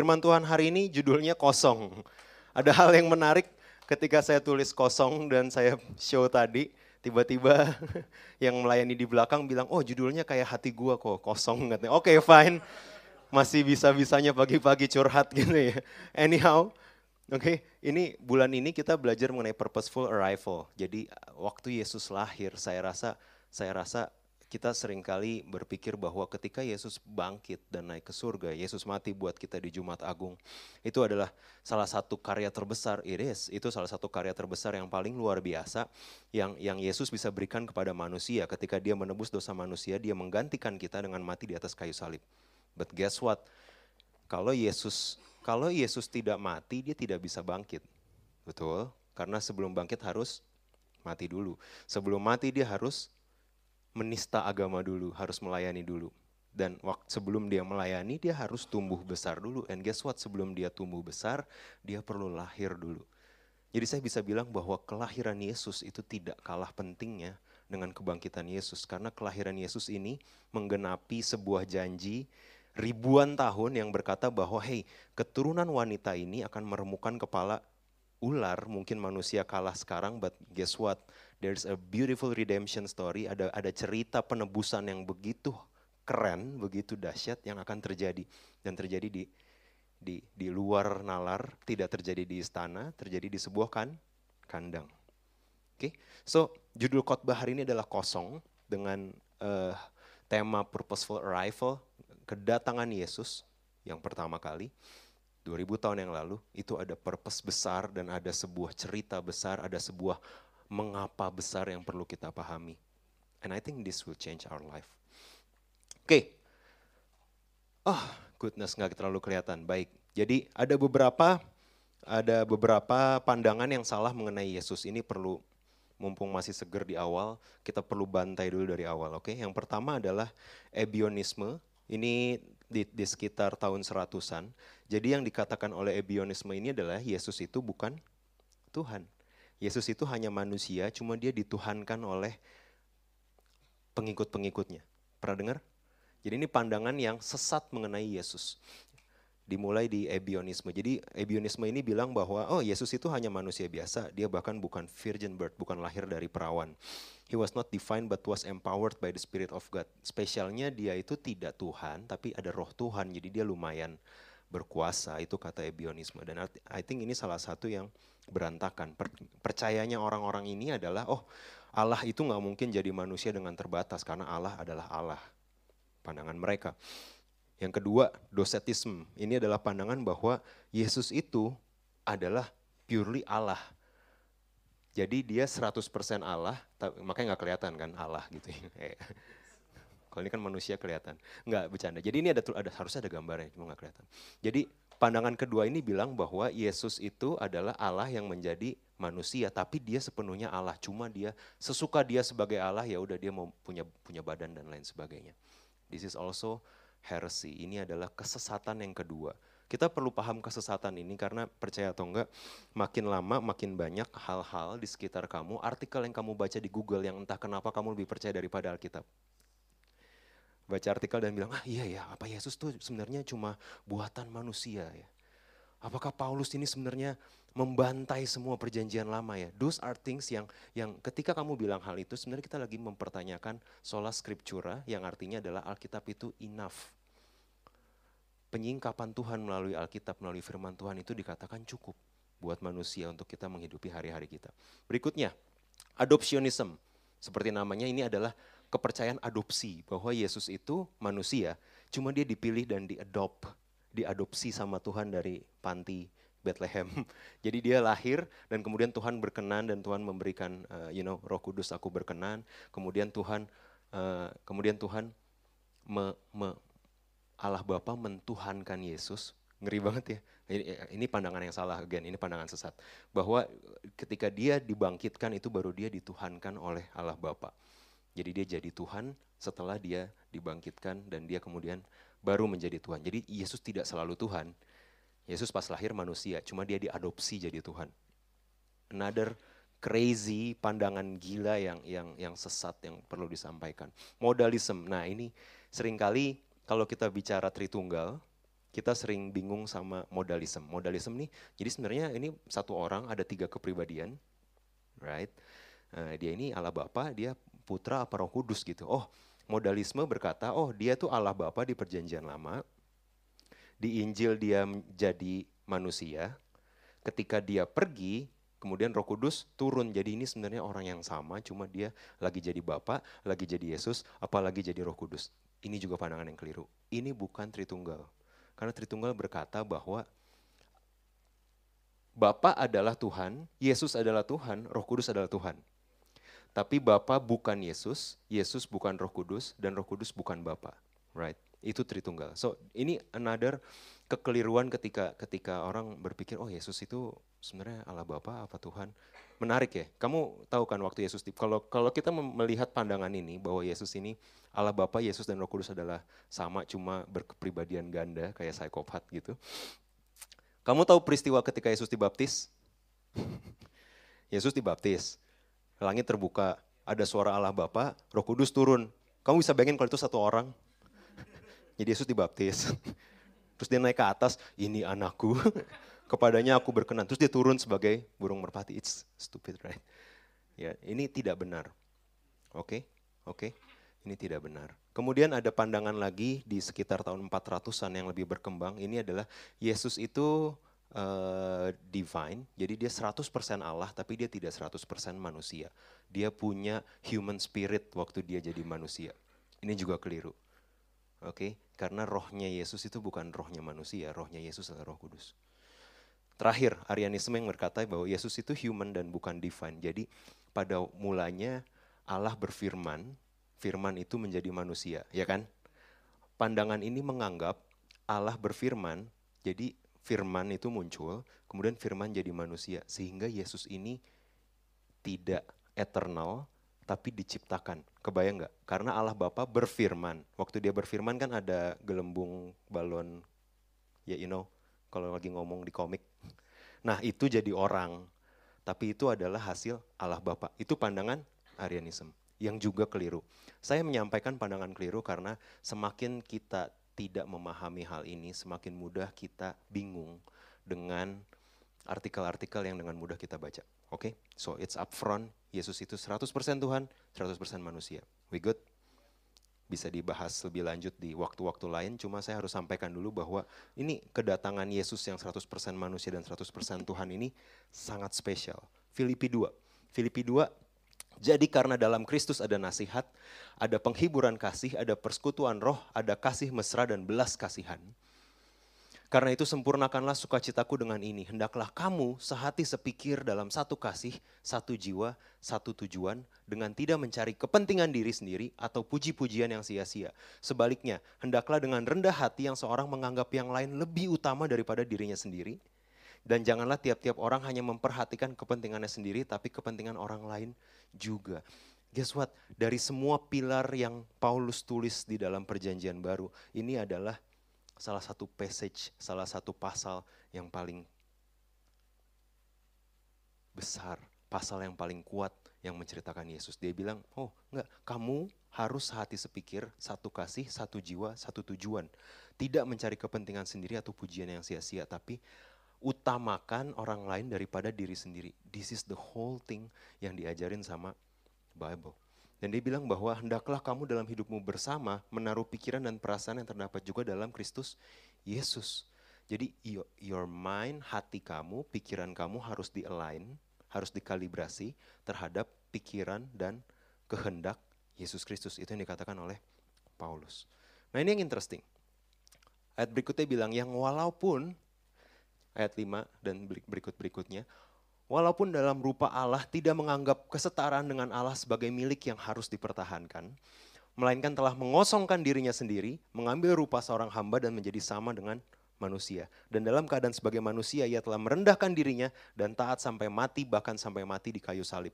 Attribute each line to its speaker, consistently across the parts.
Speaker 1: Firman Tuhan hari ini judulnya kosong. Ada hal yang menarik ketika saya tulis kosong dan saya show tadi, tiba-tiba yang melayani di belakang bilang, oh judulnya kayak hati gua kok, kosong. Oke okay, fine, masih bisa-bisanya pagi-pagi curhat gitu ya. Anyhow, oke okay, ini bulan ini kita belajar mengenai purposeful arrival. Jadi waktu Yesus lahir, saya rasa saya rasa kita sering kali berpikir bahwa ketika Yesus bangkit dan naik ke surga, Yesus mati buat kita di Jumat Agung, itu adalah salah satu karya terbesar, iris, itu salah satu karya terbesar yang paling luar biasa yang yang Yesus bisa berikan kepada manusia ketika dia menebus dosa manusia, dia menggantikan kita dengan mati di atas kayu salib. But guess what? Kalau Yesus kalau Yesus tidak mati, dia tidak bisa bangkit. Betul? Karena sebelum bangkit harus mati dulu. Sebelum mati dia harus menista agama dulu, harus melayani dulu. Dan waktu sebelum dia melayani, dia harus tumbuh besar dulu. And guess what? Sebelum dia tumbuh besar, dia perlu lahir dulu. Jadi saya bisa bilang bahwa kelahiran Yesus itu tidak kalah pentingnya dengan kebangkitan Yesus. Karena kelahiran Yesus ini menggenapi sebuah janji ribuan tahun yang berkata bahwa hey keturunan wanita ini akan meremukan kepala ular. Mungkin manusia kalah sekarang, but guess what? there's a beautiful redemption story, ada ada cerita penebusan yang begitu keren, begitu dahsyat yang akan terjadi dan terjadi di di di luar nalar, tidak terjadi di istana, terjadi di sebuah kan kandang. Oke, okay? so judul khotbah hari ini adalah kosong dengan uh, tema purposeful arrival, kedatangan Yesus yang pertama kali. 2000 tahun yang lalu itu ada purpose besar dan ada sebuah cerita besar, ada sebuah mengapa besar yang perlu kita pahami. And I think this will change our life. Oke. Okay. Oh, goodness nggak terlalu kelihatan. Baik. Jadi ada beberapa ada beberapa pandangan yang salah mengenai Yesus. Ini perlu mumpung masih seger di awal, kita perlu bantai dulu dari awal, oke? Okay? Yang pertama adalah ebionisme. Ini di, di sekitar tahun seratusan. Jadi yang dikatakan oleh ebionisme ini adalah Yesus itu bukan Tuhan. Yesus itu hanya manusia, cuma dia dituhankan oleh pengikut-pengikutnya. Pernah dengar? Jadi ini pandangan yang sesat mengenai Yesus. Dimulai di ebionisme. Jadi ebionisme ini bilang bahwa oh Yesus itu hanya manusia biasa, dia bahkan bukan virgin birth, bukan lahir dari perawan. He was not divine but was empowered by the spirit of God. Spesialnya dia itu tidak Tuhan, tapi ada roh Tuhan, jadi dia lumayan berkuasa, itu kata ebionisme. Dan I think ini salah satu yang berantakan. percayanya orang-orang ini adalah, oh Allah itu nggak mungkin jadi manusia dengan terbatas karena Allah adalah Allah. Pandangan mereka. Yang kedua, dosetisme. Ini adalah pandangan bahwa Yesus itu adalah purely Allah. Jadi dia 100% Allah, makanya nggak kelihatan kan Allah gitu. Ya. Kalau ini kan manusia kelihatan. Nggak bercanda. Jadi ini ada, ada harusnya ada gambarnya, cuma nggak kelihatan. Jadi Pandangan kedua ini bilang bahwa Yesus itu adalah Allah yang menjadi manusia, tapi dia sepenuhnya Allah. Cuma dia sesuka dia sebagai Allah ya udah dia mau punya punya badan dan lain sebagainya. This is also heresy. Ini adalah kesesatan yang kedua. Kita perlu paham kesesatan ini karena percaya atau enggak, makin lama makin banyak hal-hal di sekitar kamu, artikel yang kamu baca di Google yang entah kenapa kamu lebih percaya daripada Alkitab baca artikel dan bilang, ah iya ya, apa Yesus tuh sebenarnya cuma buatan manusia ya. Apakah Paulus ini sebenarnya membantai semua perjanjian lama ya? Those are things yang yang ketika kamu bilang hal itu sebenarnya kita lagi mempertanyakan sola scriptura yang artinya adalah Alkitab itu enough. Penyingkapan Tuhan melalui Alkitab, melalui firman Tuhan itu dikatakan cukup buat manusia untuk kita menghidupi hari-hari kita. Berikutnya, adoptionism. Seperti namanya ini adalah kepercayaan adopsi bahwa Yesus itu manusia, cuma dia dipilih dan diadop, diadopsi sama Tuhan dari panti Bethlehem. Jadi dia lahir dan kemudian Tuhan berkenan dan Tuhan memberikan uh, you know Roh Kudus aku berkenan. Kemudian Tuhan uh, kemudian Tuhan me, me, Allah Bapa mentuhankan Yesus Ngeri banget ya. Ini, ini pandangan yang salah, again, ini pandangan sesat. Bahwa ketika dia dibangkitkan itu baru dia dituhankan oleh Allah Bapa. Jadi dia jadi Tuhan setelah dia dibangkitkan dan dia kemudian baru menjadi Tuhan. Jadi Yesus tidak selalu Tuhan. Yesus pas lahir manusia, cuma dia diadopsi jadi Tuhan. Another crazy pandangan gila yang yang yang sesat yang perlu disampaikan. Modalism. Nah, ini sering kali kalau kita bicara Tritunggal, kita sering bingung sama modalisme. Modalisme nih, jadi sebenarnya ini satu orang ada tiga kepribadian, right? Uh, dia ini Allah Bapa, dia Putra apa Roh Kudus gitu. Oh, modalisme berkata, oh dia tuh Allah Bapa di Perjanjian Lama, di Injil dia menjadi manusia. Ketika dia pergi, kemudian Roh Kudus turun. Jadi ini sebenarnya orang yang sama, cuma dia lagi jadi Bapa, lagi jadi Yesus, apalagi jadi Roh Kudus. Ini juga pandangan yang keliru. Ini bukan Tritunggal karena Tritunggal berkata bahwa Bapa adalah Tuhan, Yesus adalah Tuhan, Roh Kudus adalah Tuhan. Tapi Bapa bukan Yesus, Yesus bukan Roh Kudus, dan Roh Kudus bukan Bapa. Right? Itu Tritunggal. So ini another kekeliruan ketika ketika orang berpikir oh Yesus itu sebenarnya Allah Bapa apa Tuhan. Menarik ya. Kamu tahu kan waktu Yesus kalau kalau kita melihat pandangan ini bahwa Yesus ini Allah Bapa, Yesus dan Roh Kudus adalah sama cuma berkepribadian ganda kayak psikopat gitu. Kamu tahu peristiwa ketika Yesus dibaptis? Yesus dibaptis. Langit terbuka, ada suara Allah Bapa, Roh Kudus turun. Kamu bisa bayangin kalau itu satu orang? Jadi Yesus dibaptis. Terus dia naik ke atas, ini anakku. Kepadanya aku berkenan. Terus dia turun sebagai burung merpati. It's stupid, right? Ya, ini tidak benar. Oke, okay? oke. Okay? Ini tidak benar. Kemudian ada pandangan lagi di sekitar tahun 400-an yang lebih berkembang. Ini adalah Yesus itu uh, divine, jadi dia 100% Allah tapi dia tidak 100% manusia. Dia punya human spirit waktu dia jadi manusia. Ini juga keliru. Oke, okay? karena rohnya Yesus itu bukan rohnya manusia, rohnya Yesus adalah Roh Kudus. Terakhir, Arianisme yang berkata bahwa Yesus itu human dan bukan divine. Jadi pada mulanya Allah berfirman, firman itu menjadi manusia, ya kan? Pandangan ini menganggap Allah berfirman, jadi firman itu muncul, kemudian firman jadi manusia, sehingga Yesus ini tidak eternal, tapi diciptakan. Kebayang nggak? Karena Allah Bapa berfirman. Waktu dia berfirman kan ada gelembung balon, ya you know, kalau lagi ngomong di komik. Nah itu jadi orang, tapi itu adalah hasil Allah Bapa. Itu pandangan Arianisme yang juga keliru. Saya menyampaikan pandangan keliru karena semakin kita tidak memahami hal ini, semakin mudah kita bingung dengan artikel-artikel yang dengan mudah kita baca. Oke, okay? so it's upfront. Yesus itu 100% Tuhan, 100% manusia. We good? Bisa dibahas lebih lanjut di waktu-waktu lain, cuma saya harus sampaikan dulu bahwa ini kedatangan Yesus yang 100% manusia dan 100% Tuhan ini sangat spesial. Filipi 2. Filipi 2 jadi karena dalam Kristus ada nasihat, ada penghiburan kasih, ada persekutuan roh, ada kasih mesra dan belas kasihan. Karena itu sempurnakanlah sukacitaku dengan ini. Hendaklah kamu sehati sepikir dalam satu kasih, satu jiwa, satu tujuan, dengan tidak mencari kepentingan diri sendiri atau puji-pujian yang sia-sia. Sebaliknya, hendaklah dengan rendah hati yang seorang menganggap yang lain lebih utama daripada dirinya sendiri, dan janganlah tiap-tiap orang hanya memperhatikan kepentingannya sendiri, tapi kepentingan orang lain juga. Guess what? Dari semua pilar yang Paulus tulis di dalam perjanjian baru, ini adalah salah satu passage, salah satu pasal yang paling besar, pasal yang paling kuat yang menceritakan Yesus. Dia bilang, oh enggak, kamu harus hati sepikir, satu kasih, satu jiwa, satu tujuan. Tidak mencari kepentingan sendiri atau pujian yang sia-sia, tapi utamakan orang lain daripada diri sendiri. This is the whole thing yang diajarin sama Bible. Dan dia bilang bahwa hendaklah kamu dalam hidupmu bersama menaruh pikiran dan perasaan yang terdapat juga dalam Kristus Yesus. Jadi your, mind, hati kamu, pikiran kamu harus di-align, harus dikalibrasi terhadap pikiran dan kehendak Yesus Kristus. Itu yang dikatakan oleh Paulus. Nah ini yang interesting. Ayat berikutnya bilang yang walaupun ayat 5 dan berikut-berikutnya. Walaupun dalam rupa Allah tidak menganggap kesetaraan dengan Allah sebagai milik yang harus dipertahankan, melainkan telah mengosongkan dirinya sendiri, mengambil rupa seorang hamba dan menjadi sama dengan manusia. Dan dalam keadaan sebagai manusia ia telah merendahkan dirinya dan taat sampai mati bahkan sampai mati di kayu salib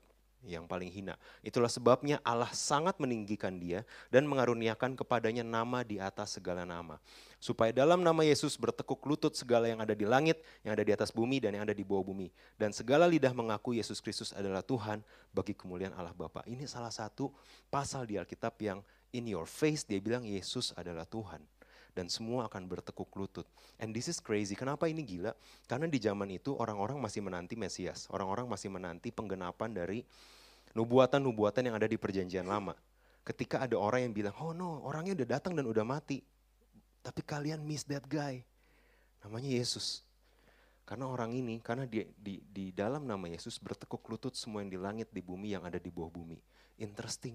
Speaker 1: yang paling hina. Itulah sebabnya Allah sangat meninggikan dia dan mengaruniakan kepadanya nama di atas segala nama. Supaya dalam nama Yesus bertekuk lutut segala yang ada di langit, yang ada di atas bumi, dan yang ada di bawah bumi. Dan segala lidah mengaku Yesus Kristus adalah Tuhan bagi kemuliaan Allah Bapa. Ini salah satu pasal di Alkitab yang in your face dia bilang Yesus adalah Tuhan dan semua akan bertekuk lutut. And this is crazy. Kenapa ini gila? Karena di zaman itu orang-orang masih menanti Mesias. Orang-orang masih menanti penggenapan dari nubuatan-nubuatan yang ada di perjanjian lama. Ketika ada orang yang bilang, oh no orangnya udah datang dan udah mati. Tapi kalian miss that guy. Namanya Yesus. Karena orang ini, karena di, di, di dalam nama Yesus bertekuk lutut semua yang di langit, di bumi, yang ada di bawah bumi. Interesting.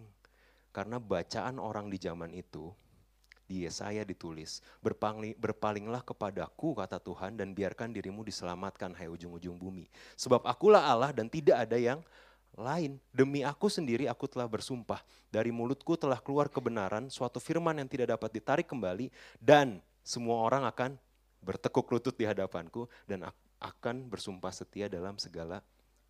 Speaker 1: Karena bacaan orang di zaman itu, di Yesaya ditulis, Berpaling, berpalinglah kepadaku kata Tuhan dan biarkan dirimu diselamatkan hai ujung-ujung bumi. Sebab akulah Allah dan tidak ada yang lain. Demi aku sendiri aku telah bersumpah. Dari mulutku telah keluar kebenaran, suatu firman yang tidak dapat ditarik kembali dan semua orang akan bertekuk lutut di hadapanku dan akan bersumpah setia dalam segala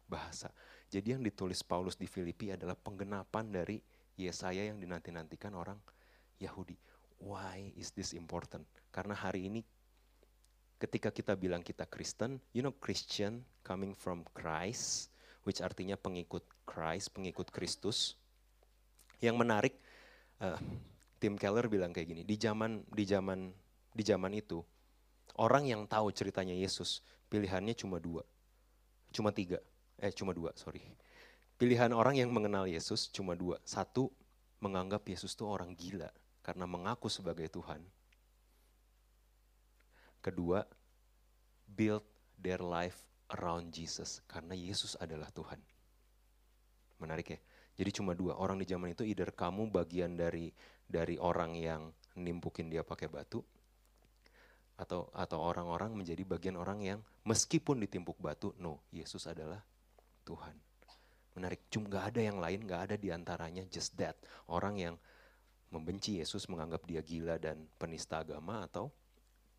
Speaker 1: bahasa. Jadi yang ditulis Paulus di Filipi adalah penggenapan dari Yesaya yang dinanti-nantikan orang Yahudi. Why is this important? Karena hari ini ketika kita bilang kita Kristen, you know Christian coming from Christ, which artinya pengikut Christ, pengikut Kristus. Yang menarik, uh, Tim Keller bilang kayak gini, di zaman di zaman di zaman itu orang yang tahu ceritanya Yesus pilihannya cuma dua, cuma tiga, eh cuma dua sorry. Pilihan orang yang mengenal Yesus cuma dua, satu menganggap Yesus itu orang gila, karena mengaku sebagai Tuhan. Kedua, build their life around Jesus karena Yesus adalah Tuhan. Menarik ya. Jadi cuma dua orang di zaman itu either kamu bagian dari dari orang yang nimpukin dia pakai batu atau atau orang-orang menjadi bagian orang yang meskipun ditimpuk batu, no, Yesus adalah Tuhan. Menarik, cuma nggak ada yang lain, nggak ada di antaranya just that. Orang yang membenci Yesus, menganggap dia gila dan penista agama atau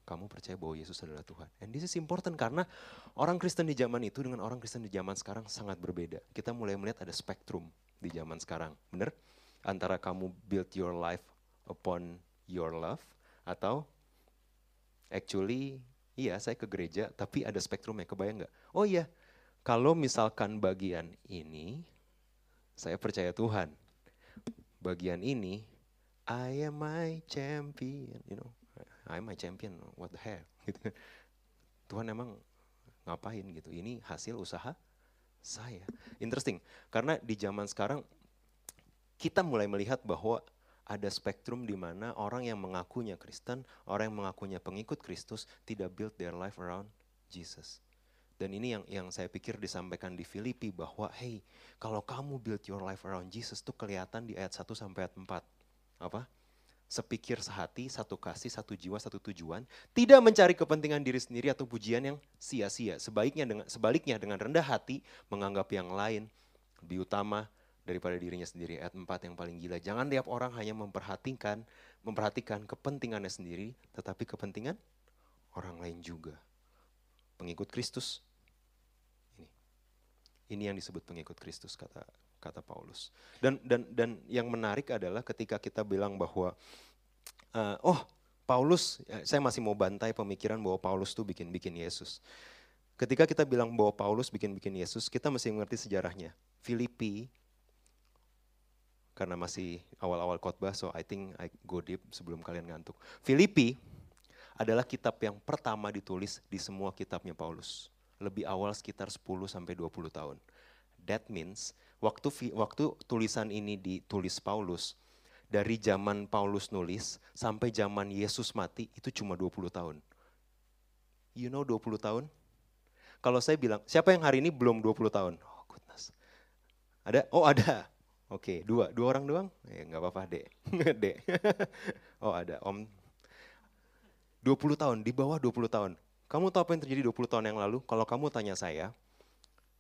Speaker 1: kamu percaya bahwa Yesus adalah Tuhan. And this is important karena orang Kristen di zaman itu dengan orang Kristen di zaman sekarang sangat berbeda. Kita mulai melihat ada spektrum di zaman sekarang, benar? Antara kamu build your life upon your love atau actually iya saya ke gereja tapi ada spektrumnya, kebayang nggak? Oh iya, kalau misalkan bagian ini saya percaya Tuhan, bagian ini I am my champion, you know. I am my champion, what the hell, gitu. Tuhan emang ngapain gitu, ini hasil usaha saya. Interesting, karena di zaman sekarang kita mulai melihat bahwa ada spektrum di mana orang yang mengakunya Kristen, orang yang mengakunya pengikut Kristus tidak build their life around Jesus. Dan ini yang yang saya pikir disampaikan di Filipi bahwa hey, kalau kamu build your life around Jesus tuh kelihatan di ayat 1 sampai ayat 4 apa? Sepikir sehati, satu kasih, satu jiwa, satu tujuan, tidak mencari kepentingan diri sendiri atau pujian yang sia-sia. Sebaiknya dengan sebaliknya dengan rendah hati menganggap yang lain lebih utama daripada dirinya sendiri. Ayat 4 yang paling gila. Jangan tiap orang hanya memperhatikan memperhatikan kepentingannya sendiri, tetapi kepentingan orang lain juga. Pengikut Kristus. Ini. Ini yang disebut pengikut Kristus kata kata Paulus. Dan dan dan yang menarik adalah ketika kita bilang bahwa uh, oh Paulus, ya, saya masih mau bantai pemikiran bahwa Paulus tuh bikin-bikin Yesus. Ketika kita bilang bahwa Paulus bikin-bikin Yesus, kita mesti mengerti sejarahnya. Filipi, karena masih awal-awal khotbah, so I think I go deep sebelum kalian ngantuk. Filipi adalah kitab yang pertama ditulis di semua kitabnya Paulus. Lebih awal sekitar 10 sampai 20 tahun. That means Waktu waktu tulisan ini ditulis Paulus, dari zaman Paulus nulis sampai zaman Yesus mati itu cuma 20 tahun. You know 20 tahun? Kalau saya bilang, siapa yang hari ini belum 20 tahun? Oh goodness. Ada? Oh ada. Oke, okay, dua. Dua orang doang? Ya nggak apa-apa, dek. dek. oh ada, om. 20 tahun, di bawah 20 tahun. Kamu tahu apa yang terjadi 20 tahun yang lalu? Kalau kamu tanya saya,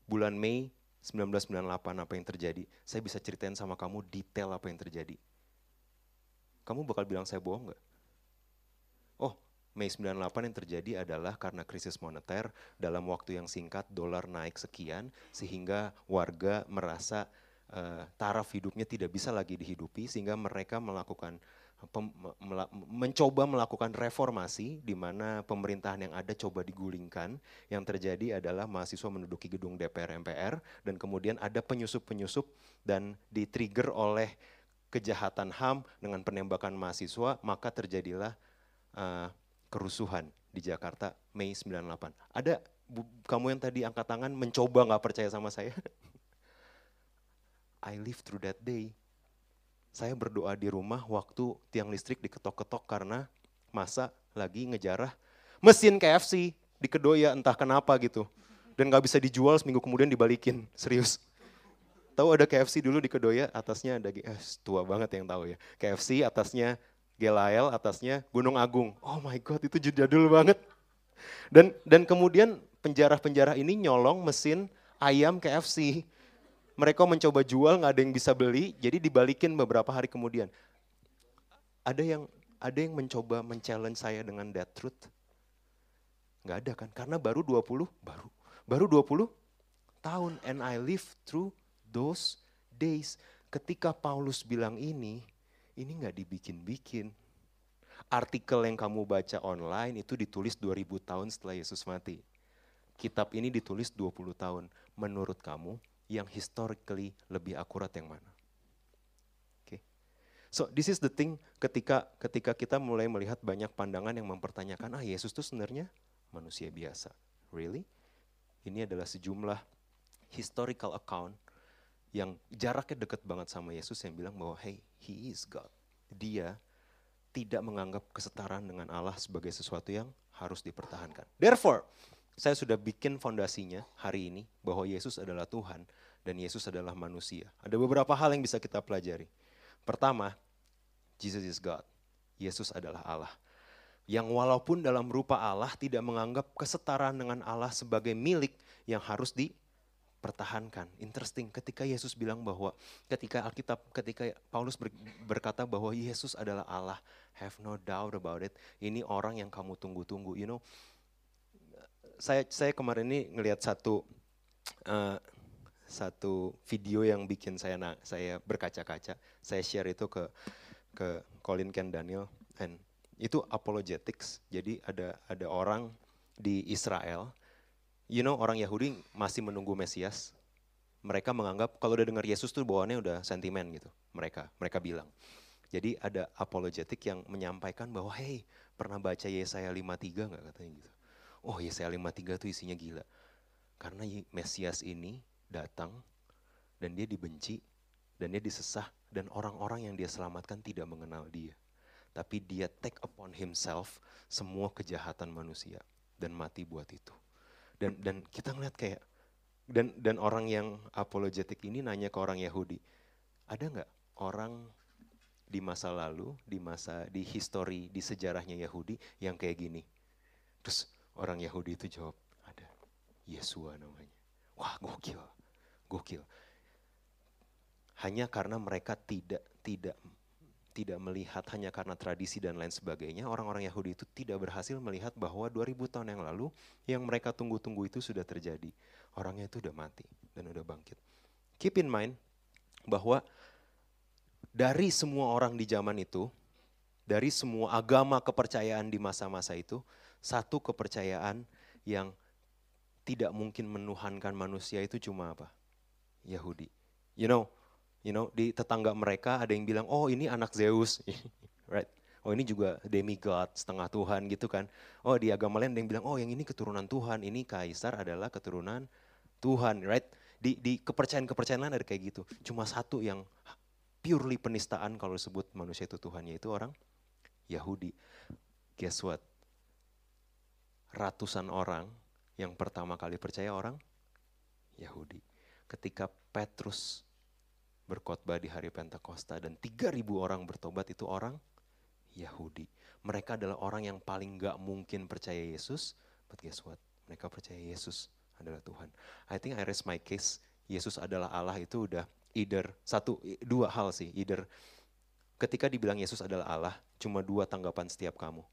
Speaker 1: bulan Mei 1998 apa yang terjadi, saya bisa ceritain sama kamu detail apa yang terjadi. Kamu bakal bilang saya bohong nggak? Oh, Mei 98 yang terjadi adalah karena krisis moneter dalam waktu yang singkat dolar naik sekian sehingga warga merasa uh, taraf hidupnya tidak bisa lagi dihidupi sehingga mereka melakukan pem, mencoba melakukan reformasi di mana pemerintahan yang ada coba digulingkan. Yang terjadi adalah mahasiswa menduduki gedung DPR MPR dan kemudian ada penyusup-penyusup dan di-trigger oleh kejahatan HAM dengan penembakan mahasiswa, maka terjadilah uh, kerusuhan di Jakarta Mei 98. Ada bu, kamu yang tadi angkat tangan mencoba nggak percaya sama saya? I live through that day. Saya berdoa di rumah waktu tiang listrik diketok-ketok karena masa lagi ngejarah mesin KFC di Kedoya entah kenapa gitu. Dan nggak bisa dijual seminggu kemudian dibalikin, serius. Tahu ada KFC dulu di Kedoya, atasnya ada, eh, tua banget yang tahu ya. KFC atasnya Gelael, atasnya Gunung Agung. Oh my God, itu jadul banget. Dan dan kemudian penjara-penjara ini nyolong mesin ayam KFC. Mereka mencoba jual, nggak ada yang bisa beli, jadi dibalikin beberapa hari kemudian. Ada yang ada yang mencoba men-challenge saya dengan that truth? Nggak ada kan? Karena baru 20, baru baru 20 tahun and I live through those days. Ketika Paulus bilang ini, ini nggak dibikin-bikin. Artikel yang kamu baca online itu ditulis 2000 tahun setelah Yesus mati. Kitab ini ditulis 20 tahun. Menurut kamu, yang historically lebih akurat yang mana? Oke. Okay. So this is the thing ketika ketika kita mulai melihat banyak pandangan yang mempertanyakan, ah Yesus itu sebenarnya manusia biasa. Really? Ini adalah sejumlah historical account yang jaraknya dekat banget sama Yesus yang bilang bahwa hey, he is God. Dia tidak menganggap kesetaraan dengan Allah sebagai sesuatu yang harus dipertahankan. Therefore, saya sudah bikin fondasinya hari ini bahwa Yesus adalah Tuhan dan Yesus adalah manusia. Ada beberapa hal yang bisa kita pelajari. Pertama, Jesus is God. Yesus adalah Allah. Yang walaupun dalam rupa Allah tidak menganggap kesetaraan dengan Allah sebagai milik yang harus di pertahankan. Interesting ketika Yesus bilang bahwa ketika Alkitab ketika Paulus berkata bahwa Yesus adalah Allah, have no doubt about it. Ini orang yang kamu tunggu-tunggu. You know, saya saya kemarin ini ngelihat satu uh, satu video yang bikin saya nah, saya berkaca-kaca. Saya share itu ke ke Colin Ken Daniel and itu apologetics. Jadi ada ada orang di Israel you know orang Yahudi masih menunggu Mesias. Mereka menganggap kalau udah dengar Yesus tuh bawaannya udah sentimen gitu. Mereka mereka bilang. Jadi ada apologetik yang menyampaikan bahwa hey pernah baca Yesaya 53 nggak katanya gitu. Oh Yesaya 53 tuh isinya gila. Karena Mesias ini datang dan dia dibenci dan dia disesah dan orang-orang yang dia selamatkan tidak mengenal dia. Tapi dia take upon himself semua kejahatan manusia dan mati buat itu dan dan kita ngeliat kayak dan dan orang yang apologetik ini nanya ke orang Yahudi ada nggak orang di masa lalu di masa di histori di sejarahnya Yahudi yang kayak gini terus orang Yahudi itu jawab ada Yesua namanya wah gokil gokil hanya karena mereka tidak tidak tidak melihat hanya karena tradisi dan lain sebagainya, orang-orang Yahudi itu tidak berhasil melihat bahwa 2000 tahun yang lalu yang mereka tunggu-tunggu itu sudah terjadi. Orangnya itu udah mati dan udah bangkit. Keep in mind bahwa dari semua orang di zaman itu, dari semua agama kepercayaan di masa-masa itu, satu kepercayaan yang tidak mungkin menuhankan manusia itu cuma apa? Yahudi. You know, you know di tetangga mereka ada yang bilang oh ini anak Zeus. Right? Oh ini juga demigod setengah Tuhan gitu kan. Oh di agama lain ada yang bilang oh yang ini keturunan Tuhan ini kaisar adalah keturunan Tuhan. Right? Di di kepercayaan kepercayaan lain ada kayak gitu. Cuma satu yang purely penistaan kalau disebut manusia itu Tuhan yaitu orang Yahudi. Guess what ratusan orang yang pertama kali percaya orang Yahudi ketika Petrus berkhotbah di hari Pentakosta dan 3000 orang bertobat itu orang Yahudi. Mereka adalah orang yang paling gak mungkin percaya Yesus, but guess what? Mereka percaya Yesus adalah Tuhan. I think I rest my case, Yesus adalah Allah itu udah either, satu, dua hal sih, either ketika dibilang Yesus adalah Allah, cuma dua tanggapan setiap kamu,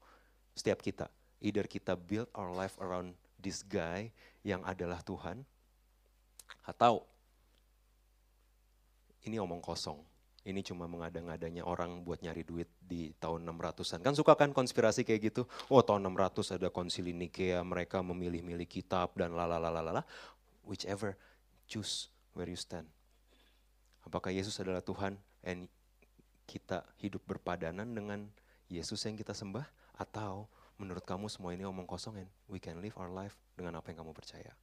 Speaker 1: setiap kita. Either kita build our life around this guy yang adalah Tuhan, atau ini omong kosong. Ini cuma mengada-ngadanya orang buat nyari duit di tahun 600-an. Kan suka kan konspirasi kayak gitu. Oh tahun 600 ada konsili Nikea, mereka memilih-milih kitab dan lalalalala. Whichever, choose where you stand. Apakah Yesus adalah Tuhan and kita hidup berpadanan dengan Yesus yang kita sembah? Atau menurut kamu semua ini omong kosong and we can live our life dengan apa yang kamu percaya?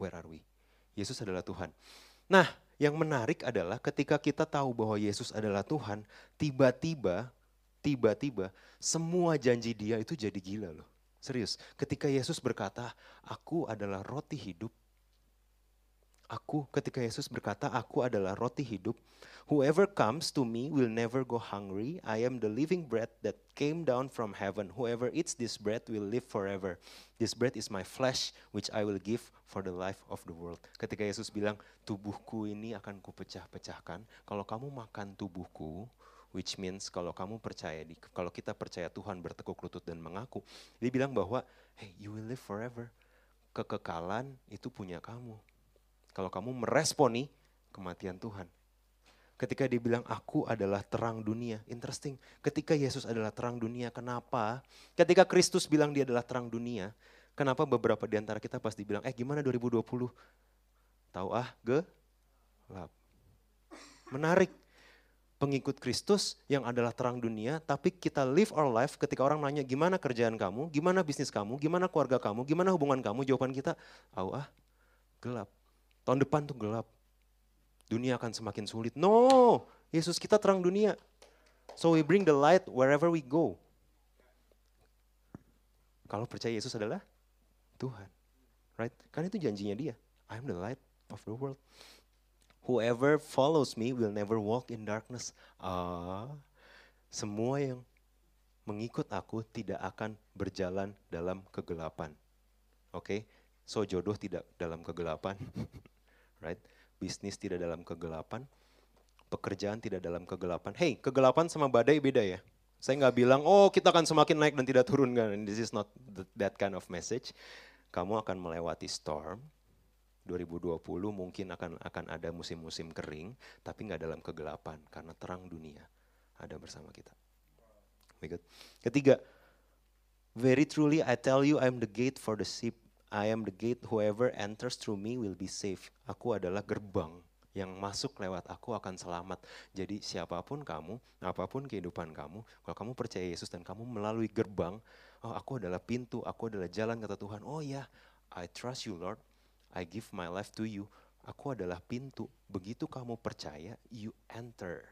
Speaker 1: Where are we? Yesus adalah Tuhan. Nah, yang menarik adalah ketika kita tahu bahwa Yesus adalah Tuhan, tiba-tiba, tiba-tiba semua janji dia itu jadi gila loh. Serius, ketika Yesus berkata, aku adalah roti hidup, aku ketika Yesus berkata, aku adalah roti hidup, Whoever comes to me will never go hungry. I am the living bread that came down from heaven. Whoever eats this bread will live forever. This bread is my flesh which I will give for the life of the world. Ketika Yesus bilang, tubuhku ini akan kupecah-pecahkan. Kalau kamu makan tubuhku, which means kalau kamu percaya di kalau kita percaya Tuhan bertekuk lutut dan mengaku, dia bilang bahwa hey, you will live forever. Kekekalan itu punya kamu. Kalau kamu meresponi kematian Tuhan. Ketika dia bilang aku adalah terang dunia. Interesting. Ketika Yesus adalah terang dunia, kenapa? Ketika Kristus bilang dia adalah terang dunia, kenapa beberapa di antara kita pasti bilang, eh gimana 2020? Tahu ah, gelap. Menarik. Pengikut Kristus yang adalah terang dunia, tapi kita live our life ketika orang nanya gimana kerjaan kamu, gimana bisnis kamu, gimana keluarga kamu, gimana hubungan kamu, jawaban kita, tahu ah, gelap. Tahun depan tuh gelap dunia akan semakin sulit. No, Yesus kita terang dunia. So we bring the light wherever we go. Kalau percaya Yesus adalah Tuhan. Right? Karena itu janjinya dia. I am the light of the world. Whoever follows me will never walk in darkness. Ah, semua yang mengikut aku tidak akan berjalan dalam kegelapan. Oke, okay? so jodoh tidak dalam kegelapan, right? bisnis tidak dalam kegelapan, pekerjaan tidak dalam kegelapan. Hey, kegelapan sama badai beda ya. Saya nggak bilang, oh kita akan semakin naik dan tidak turun kan. This is not that kind of message. Kamu akan melewati storm. 2020 mungkin akan akan ada musim-musim kering, tapi nggak dalam kegelapan karena terang dunia ada bersama kita. Ketiga, very truly I tell you I'm the gate for the sheep. I am the gate, whoever enters through me will be safe. Aku adalah gerbang yang masuk lewat aku akan selamat. Jadi siapa pun kamu, apa pun kehidupan kamu, kalau kamu percaya Yesus dan kamu melalui gerbang, oh aku adalah pintu, aku adalah jalan kata Tuhan. Oh ya, I trust you Lord, I give my life to you. Aku adalah pintu. Begitu kamu percaya, you enter.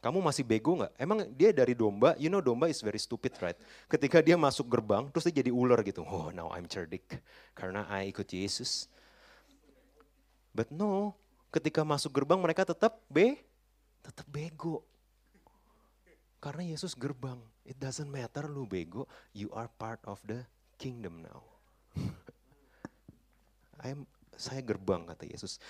Speaker 1: Kamu masih bego nggak? Emang dia dari domba, you know domba is very stupid right? Ketika dia masuk gerbang, terus dia jadi ular gitu. Oh now I'm cerdik, karena I ikut Yesus. But no, ketika masuk gerbang mereka tetap be, tetap bego. Karena Yesus gerbang. It doesn't matter lu bego, you are part of the kingdom now. I'm, saya gerbang kata Yesus.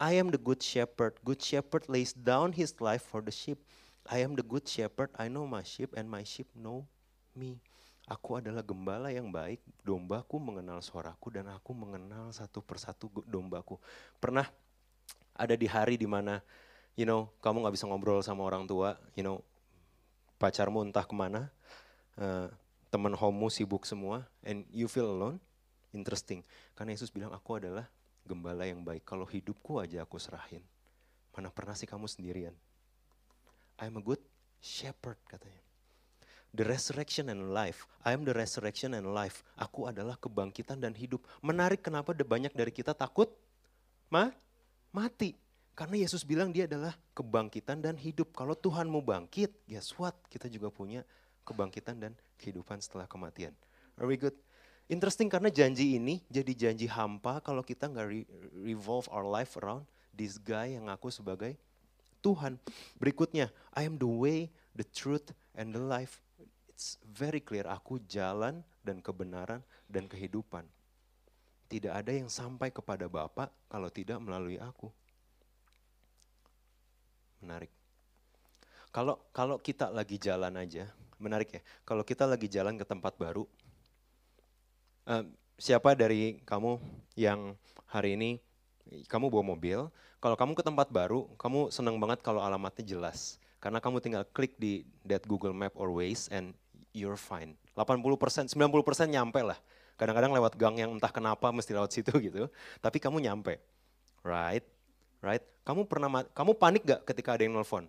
Speaker 1: I am the good shepherd. Good shepherd lays down his life for the sheep. I am the good shepherd. I know my sheep and my sheep know me. Aku adalah gembala yang baik. Dombaku mengenal suaraku dan aku mengenal satu persatu dombaku. Pernah ada di hari di mana, you know, kamu nggak bisa ngobrol sama orang tua, you know, pacarmu entah ke mana, uh, teman homo sibuk semua, and you feel alone. Interesting, karena Yesus bilang aku adalah gembala yang baik. Kalau hidupku aja aku serahin. Mana pernah sih kamu sendirian? I'm a good shepherd katanya. The resurrection and life. I am the resurrection and life. Aku adalah kebangkitan dan hidup. Menarik kenapa banyak dari kita takut? Ma? Mati. Karena Yesus bilang dia adalah kebangkitan dan hidup. Kalau Tuhan mau bangkit, guess what? Kita juga punya kebangkitan dan kehidupan setelah kematian. Are we good? Interesting karena janji ini jadi janji hampa kalau kita nggak re revolve our life around this guy yang aku sebagai Tuhan. Berikutnya, I am the way, the truth, and the life. It's very clear, aku jalan dan kebenaran dan kehidupan. Tidak ada yang sampai kepada Bapa kalau tidak melalui aku. Menarik. Kalau kalau kita lagi jalan aja, menarik ya. Kalau kita lagi jalan ke tempat baru, siapa dari kamu yang hari ini kamu bawa mobil, kalau kamu ke tempat baru, kamu senang banget kalau alamatnya jelas. Karena kamu tinggal klik di that Google Map or Waze and you're fine. 80%, 90% nyampe lah. Kadang-kadang lewat gang yang entah kenapa mesti lewat situ gitu. Tapi kamu nyampe. Right? Right? Kamu pernah kamu panik gak ketika ada yang nelfon?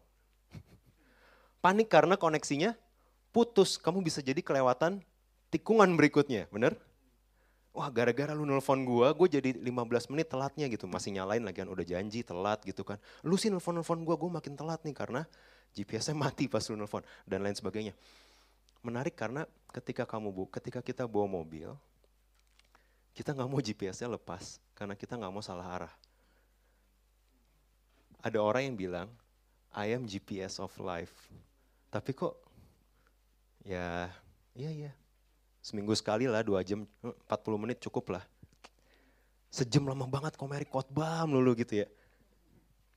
Speaker 1: panik karena koneksinya putus. Kamu bisa jadi kelewatan tikungan berikutnya, bener? Wah gara-gara lu nelfon gua, gue jadi 15 menit telatnya gitu. Masih nyalain lagi kan, udah janji telat gitu kan. Lu sih nelfon-nelfon gua, gue makin telat nih karena GPS-nya mati pas lu nelfon dan lain sebagainya. Menarik karena ketika kamu bu, ketika kita bawa mobil, kita nggak mau GPS-nya lepas karena kita nggak mau salah arah. Ada orang yang bilang, I am GPS of life. Tapi kok, ya, iya iya, Seminggu sekali lah, dua jam, 40 menit cukup lah. Sejam lama banget komeri khotbah melulu gitu ya.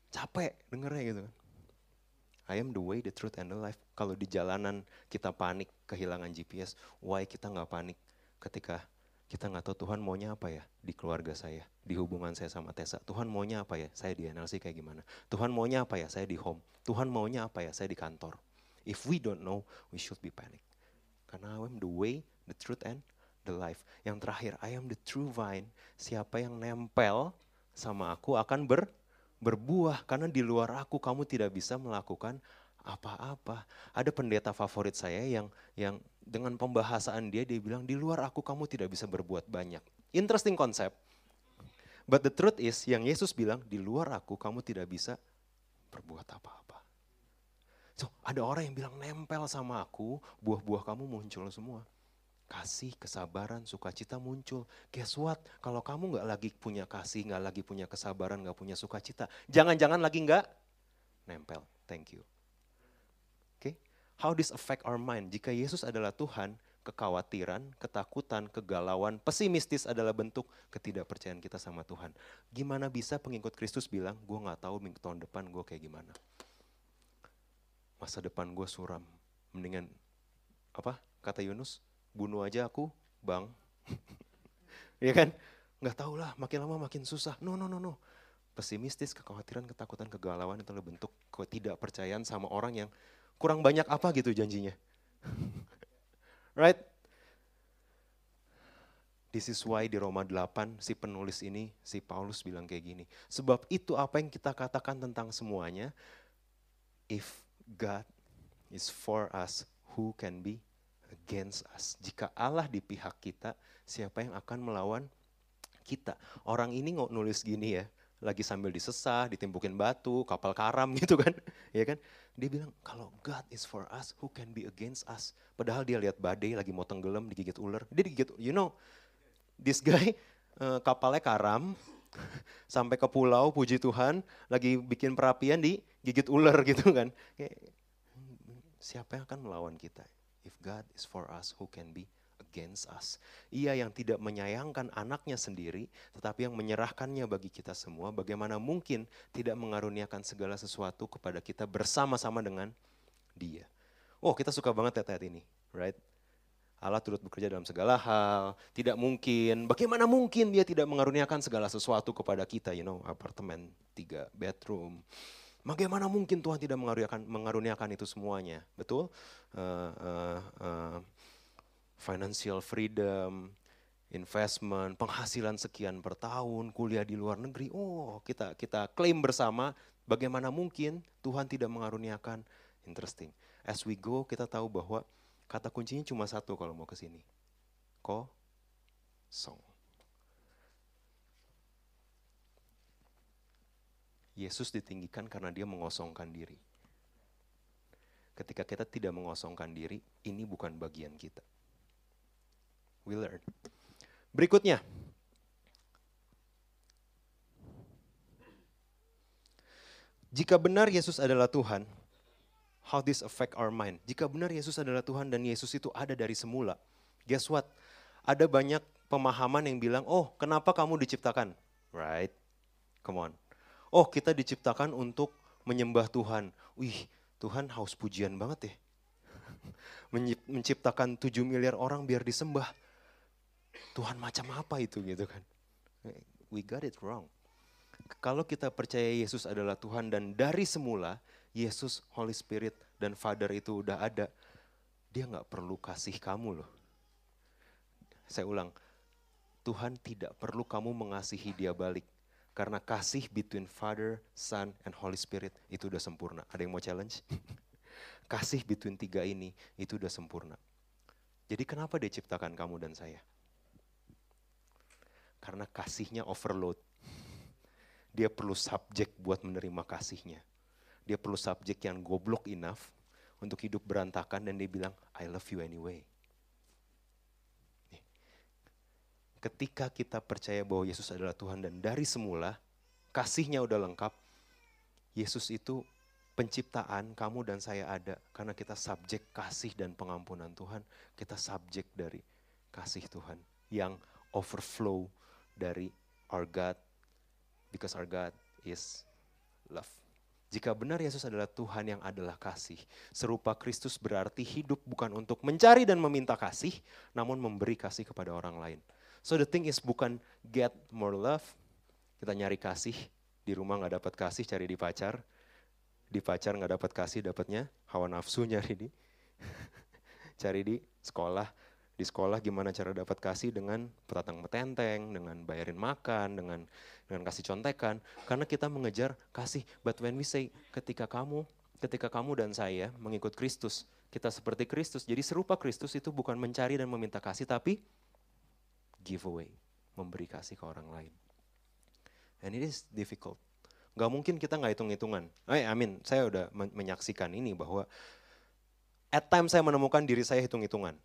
Speaker 1: Capek dengernya gitu kan. I am the way, the truth, and the life. Kalau di jalanan kita panik, kehilangan GPS, why kita nggak panik ketika kita nggak tahu Tuhan maunya apa ya di keluarga saya, di hubungan saya sama Tessa. Tuhan maunya apa ya, saya di NLC kayak gimana. Tuhan maunya apa ya, saya di home. Tuhan maunya apa ya, saya di kantor. If we don't know, we should be panic. Karena I am the way, the truth and the life. Yang terakhir, I am the true vine. Siapa yang nempel sama aku akan ber, berbuah. Karena di luar aku kamu tidak bisa melakukan apa-apa. Ada pendeta favorit saya yang yang dengan pembahasan dia dia bilang di luar aku kamu tidak bisa berbuat banyak. Interesting konsep. But the truth is yang Yesus bilang di luar aku kamu tidak bisa berbuat apa-apa. So, ada orang yang bilang nempel sama aku, buah-buah kamu muncul semua kasih, kesabaran, sukacita muncul. Guess what? Kalau kamu nggak lagi punya kasih, nggak lagi punya kesabaran, nggak punya sukacita, jangan-jangan lagi nggak nempel. Thank you. Oke, okay? how this affect our mind? Jika Yesus adalah Tuhan, kekhawatiran, ketakutan, kegalauan, pesimistis adalah bentuk ketidakpercayaan kita sama Tuhan. Gimana bisa pengikut Kristus bilang, gue nggak tahu minggu tahun depan gue kayak gimana. Masa depan gue suram. Mendingan apa kata Yunus bunuh aja aku, bang. ya kan? Nggak tahu lah, makin lama makin susah. No, no, no, no. Pesimistis, kekhawatiran, ketakutan, kegalauan itu adalah bentuk ketidakpercayaan sama orang yang kurang banyak apa gitu janjinya. right? This is why di Roma 8 si penulis ini, si Paulus bilang kayak gini. Sebab itu apa yang kita katakan tentang semuanya, if God is for us, who can be against us. Jika Allah di pihak kita, siapa yang akan melawan kita? Orang ini nggak nulis gini ya, lagi sambil disesah, ditimpukin batu, kapal karam gitu kan. ya kan? Dia bilang, kalau God is for us, who can be against us? Padahal dia lihat badai lagi mau tenggelam, digigit ular. Dia digigit, you know, this guy uh, kapalnya karam, sampai ke pulau, puji Tuhan, lagi bikin perapian di gigit ular gitu kan. Siapa yang akan melawan kita? If God is for us, who can be against us? Ia yang tidak menyayangkan anaknya sendiri, tetapi yang menyerahkannya bagi kita semua, bagaimana mungkin tidak mengaruniakan segala sesuatu kepada kita bersama-sama dengan dia. Oh kita suka banget ayat ini, right? Allah turut bekerja dalam segala hal, tidak mungkin, bagaimana mungkin dia tidak mengaruniakan segala sesuatu kepada kita, you know, apartemen, tiga bedroom, Bagaimana mungkin Tuhan tidak mengaruniakan, mengaruniakan itu semuanya? Betul? Uh, uh, uh, financial freedom, investment, penghasilan sekian per tahun, kuliah di luar negeri. Oh, kita kita klaim bersama bagaimana mungkin Tuhan tidak mengaruniakan. Interesting. As we go, kita tahu bahwa kata kuncinya cuma satu kalau mau ke sini. Kosong. Yesus ditinggikan karena dia mengosongkan diri. Ketika kita tidak mengosongkan diri, ini bukan bagian kita. We learn. Berikutnya. Jika benar Yesus adalah Tuhan, how this affect our mind? Jika benar Yesus adalah Tuhan dan Yesus itu ada dari semula, guess what? Ada banyak pemahaman yang bilang, oh kenapa kamu diciptakan? Right? Come on oh kita diciptakan untuk menyembah Tuhan. Wih, Tuhan haus pujian banget ya. menciptakan 7 miliar orang biar disembah. Tuhan macam apa itu gitu kan. We got it wrong. Kalau kita percaya Yesus adalah Tuhan dan dari semula Yesus, Holy Spirit, dan Father itu udah ada, dia nggak perlu kasih kamu loh. Saya ulang, Tuhan tidak perlu kamu mengasihi dia balik. Karena kasih between Father, Son, and Holy Spirit itu udah sempurna. Ada yang mau challenge? kasih between tiga ini itu udah sempurna. Jadi kenapa dia ciptakan kamu dan saya? Karena kasihnya overload. Dia perlu subjek buat menerima kasihnya. Dia perlu subjek yang goblok enough untuk hidup berantakan dan dia bilang, I love you anyway. ketika kita percaya bahwa Yesus adalah Tuhan dan dari semula kasihnya udah lengkap, Yesus itu penciptaan kamu dan saya ada karena kita subjek kasih dan pengampunan Tuhan, kita subjek dari kasih Tuhan yang overflow dari our God because our God is love. Jika benar Yesus adalah Tuhan yang adalah kasih, serupa Kristus berarti hidup bukan untuk mencari dan meminta kasih, namun memberi kasih kepada orang lain. So the thing is bukan get more love, kita nyari kasih, di rumah nggak dapat kasih cari di pacar, di pacar nggak dapat kasih dapatnya hawa nafsu nyari di, cari di sekolah, di sekolah gimana cara dapat kasih dengan petatang metenteng, dengan bayarin makan, dengan dengan kasih contekan, karena kita mengejar kasih. But when we say ketika kamu, ketika kamu dan saya mengikut Kristus, kita seperti Kristus. Jadi serupa Kristus itu bukan mencari dan meminta kasih, tapi giveaway, memberi kasih ke orang lain. And it is difficult. Gak mungkin kita nggak hitung-hitungan. Eh, amin, saya udah menyaksikan ini bahwa at time saya menemukan diri saya hitung-hitungan.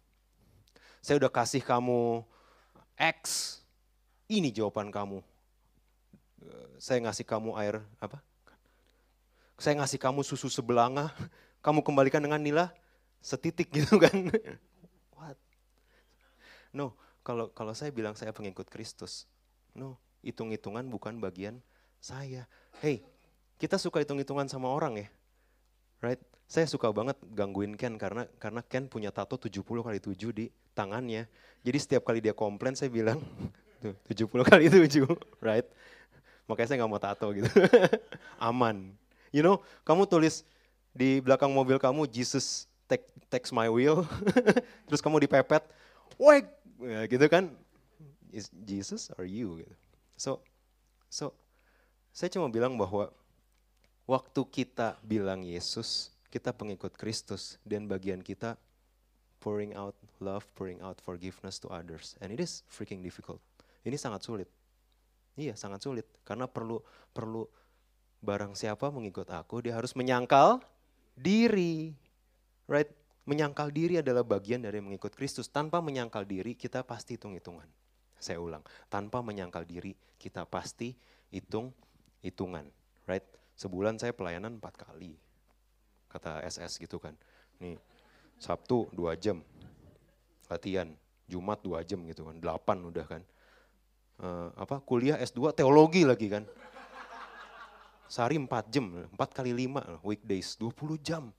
Speaker 1: Saya udah kasih kamu X, ini jawaban kamu. Saya ngasih kamu air apa? Saya ngasih kamu susu sebelanga, kamu kembalikan dengan nila setitik gitu kan. What? No, kalau kalau saya bilang saya pengikut Kristus, no, hitung-hitungan bukan bagian saya. Hey, kita suka hitung-hitungan sama orang ya, right? Saya suka banget gangguin Ken karena karena Ken punya tato 70 kali 7 di tangannya. Jadi setiap kali dia komplain saya bilang, tuh 70 kali 7, right? Makanya saya nggak mau tato gitu. Aman. You know, kamu tulis di belakang mobil kamu Jesus take, takes my wheel, terus kamu dipepet, woi ya, gitu kan is Jesus or you gitu. So so saya cuma bilang bahwa waktu kita bilang Yesus, kita pengikut Kristus dan bagian kita pouring out love, pouring out forgiveness to others. And it is freaking difficult. Ini sangat sulit. Iya, sangat sulit karena perlu perlu barang siapa mengikut aku, dia harus menyangkal diri. Right? Menyangkal diri adalah bagian dari mengikut Kristus. Tanpa menyangkal diri, kita pasti hitung-hitungan. Saya ulang, tanpa menyangkal diri, kita pasti hitung-hitungan. Right? Sebulan saya pelayanan empat kali. Kata SS gitu kan. Nih, Sabtu dua jam latihan, Jumat dua jam gitu kan, delapan udah kan. Uh, apa kuliah S2 teologi lagi kan. Sehari empat jam, empat kali lima weekdays, 20 jam.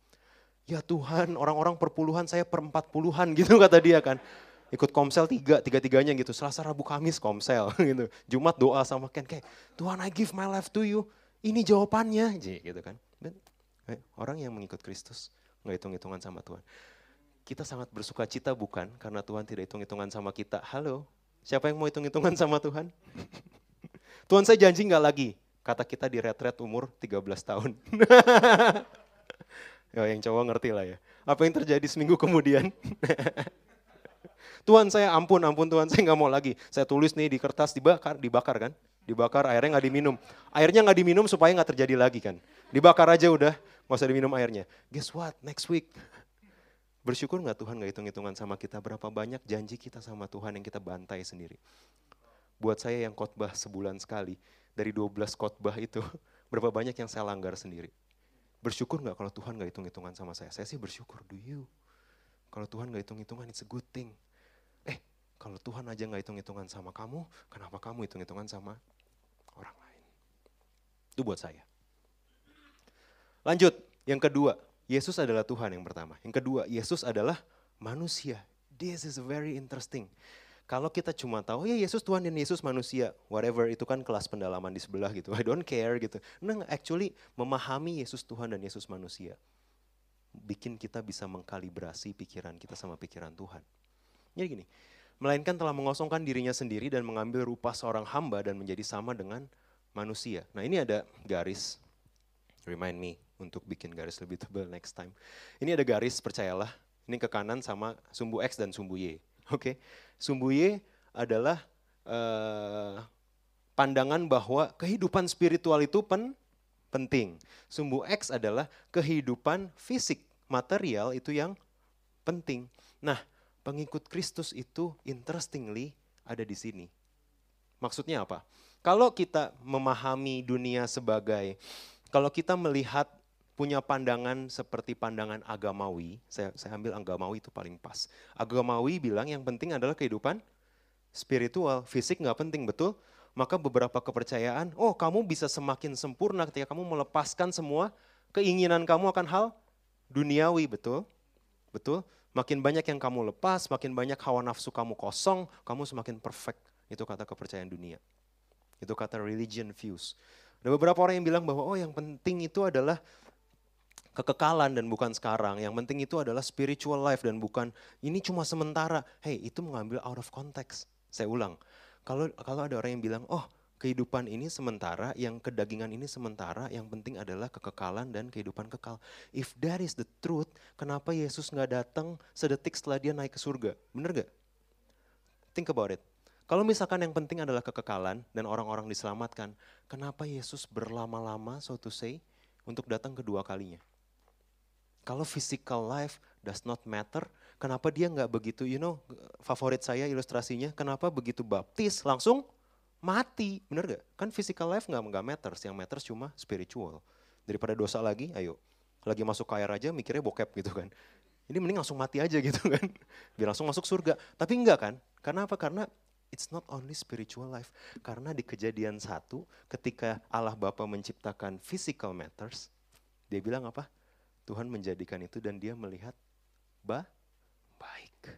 Speaker 1: Ya Tuhan, orang-orang perpuluhan saya per empat puluhan gitu kata dia kan. Ikut komsel tiga, tiga-tiganya gitu. Selasa, Rabu, Kamis komsel gitu. Jumat doa sama Ken kayak, Tuhan I give my life to you. Ini jawabannya gitu kan. Eh, orang yang mengikut Kristus nggak hitung-hitungan sama Tuhan. Kita sangat bersuka cita bukan karena Tuhan tidak hitung-hitungan sama kita. Halo, siapa yang mau hitung-hitungan sama Tuhan? Tuhan saya janji nggak lagi. Kata kita di retret umur 13 tahun. Ya, yang cowok ngerti lah ya. Apa yang terjadi seminggu kemudian? Tuhan saya ampun, ampun Tuhan saya nggak mau lagi. Saya tulis nih di kertas dibakar, dibakar kan? Dibakar airnya nggak diminum. Airnya nggak diminum supaya nggak terjadi lagi kan? Dibakar aja udah, nggak usah diminum airnya. Guess what? Next week. Bersyukur nggak Tuhan nggak hitung-hitungan sama kita berapa banyak janji kita sama Tuhan yang kita bantai sendiri. Buat saya yang khotbah sebulan sekali, dari 12 khotbah itu, berapa banyak yang saya langgar sendiri. Bersyukur nggak kalau Tuhan nggak hitung-hitungan sama saya? Saya sih bersyukur, do you? Kalau Tuhan nggak hitung-hitungan, it's a good thing. Eh, kalau Tuhan aja nggak hitung-hitungan sama kamu, kenapa kamu hitung-hitungan sama orang lain? Itu buat saya. Lanjut, yang kedua, Yesus adalah Tuhan yang pertama. Yang kedua, Yesus adalah manusia. This is very interesting. Kalau kita cuma tahu ya Yesus Tuhan dan Yesus manusia, whatever itu kan kelas pendalaman di sebelah gitu. I don't care gitu. Nah, actually memahami Yesus Tuhan dan Yesus manusia bikin kita bisa mengkalibrasi pikiran kita sama pikiran Tuhan. Jadi gini, melainkan telah mengosongkan dirinya sendiri dan mengambil rupa seorang hamba dan menjadi sama dengan manusia. Nah ini ada garis, remind me untuk bikin garis lebih tebal next time. Ini ada garis, percayalah, ini ke kanan sama sumbu X dan sumbu Y. Oke, okay? sumbu Y adalah uh, pandangan bahwa kehidupan spiritual itu pen, penting. Sumbu X adalah kehidupan fisik, material itu yang penting. Nah, pengikut Kristus itu interestingly ada di sini. Maksudnya apa? Kalau kita memahami dunia sebagai, kalau kita melihat punya pandangan seperti pandangan agamawi, saya, saya ambil agamawi itu paling pas. Agamawi bilang yang penting adalah kehidupan spiritual, fisik nggak penting, betul? Maka beberapa kepercayaan, oh kamu bisa semakin sempurna ketika kamu melepaskan semua keinginan kamu akan hal duniawi, betul? Betul? Makin banyak yang kamu lepas, makin banyak hawa nafsu kamu kosong, kamu semakin perfect. Itu kata kepercayaan dunia. Itu kata religion views. Ada beberapa orang yang bilang bahwa oh yang penting itu adalah kekekalan dan bukan sekarang. Yang penting itu adalah spiritual life dan bukan ini cuma sementara. Hey, itu mengambil out of context. Saya ulang. Kalau kalau ada orang yang bilang, "Oh, kehidupan ini sementara, yang kedagingan ini sementara, yang penting adalah kekekalan dan kehidupan kekal." If that is the truth, kenapa Yesus nggak datang sedetik setelah dia naik ke surga? Bener gak? Think about it. Kalau misalkan yang penting adalah kekekalan dan orang-orang diselamatkan, kenapa Yesus berlama-lama, so to say, untuk datang kedua kalinya? Kalau physical life does not matter, kenapa dia nggak begitu, you know, favorit saya ilustrasinya, kenapa begitu baptis langsung mati, bener gak? Kan physical life nggak nggak matters, yang matters cuma spiritual. Daripada dosa lagi, ayo, lagi masuk kaya raja mikirnya bokep gitu kan. Ini mending langsung mati aja gitu kan, biar langsung masuk surga. Tapi enggak kan, karena apa? Karena it's not only spiritual life. Karena di kejadian satu, ketika Allah Bapa menciptakan physical matters, dia bilang apa? Tuhan menjadikan itu dan dia melihat ba baik.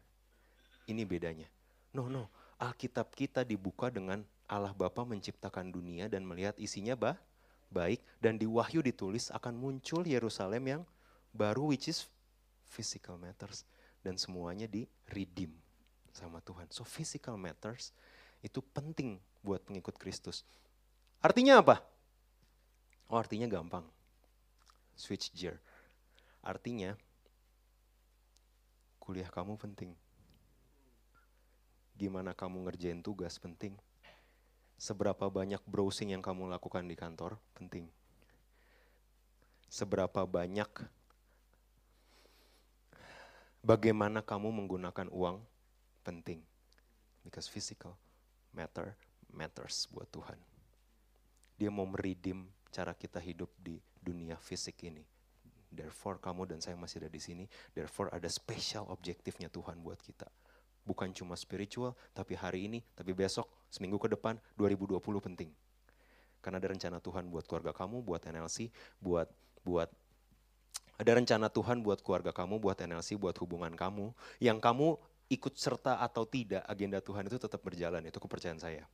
Speaker 1: Ini bedanya. No, no. Alkitab kita dibuka dengan Allah Bapa menciptakan dunia dan melihat isinya ba baik dan di Wahyu ditulis akan muncul Yerusalem yang baru which is physical matters dan semuanya di redeem sama Tuhan. So physical matters itu penting buat pengikut Kristus. Artinya apa? Oh artinya gampang. Switch gear. Artinya kuliah kamu penting. Gimana kamu ngerjain tugas penting. Seberapa banyak browsing yang kamu lakukan di kantor penting. Seberapa banyak bagaimana kamu menggunakan uang penting. Because physical matter matters buat Tuhan. Dia mau meridim cara kita hidup di dunia fisik ini. Therefore kamu dan saya masih ada di sini. Therefore ada special objektifnya Tuhan buat kita. Bukan cuma spiritual, tapi hari ini, tapi besok, seminggu ke depan, 2020 penting. Karena ada rencana Tuhan buat keluarga kamu, buat NLC, buat buat ada rencana Tuhan buat keluarga kamu, buat NLC, buat hubungan kamu, yang kamu ikut serta atau tidak agenda Tuhan itu tetap berjalan, itu kepercayaan saya.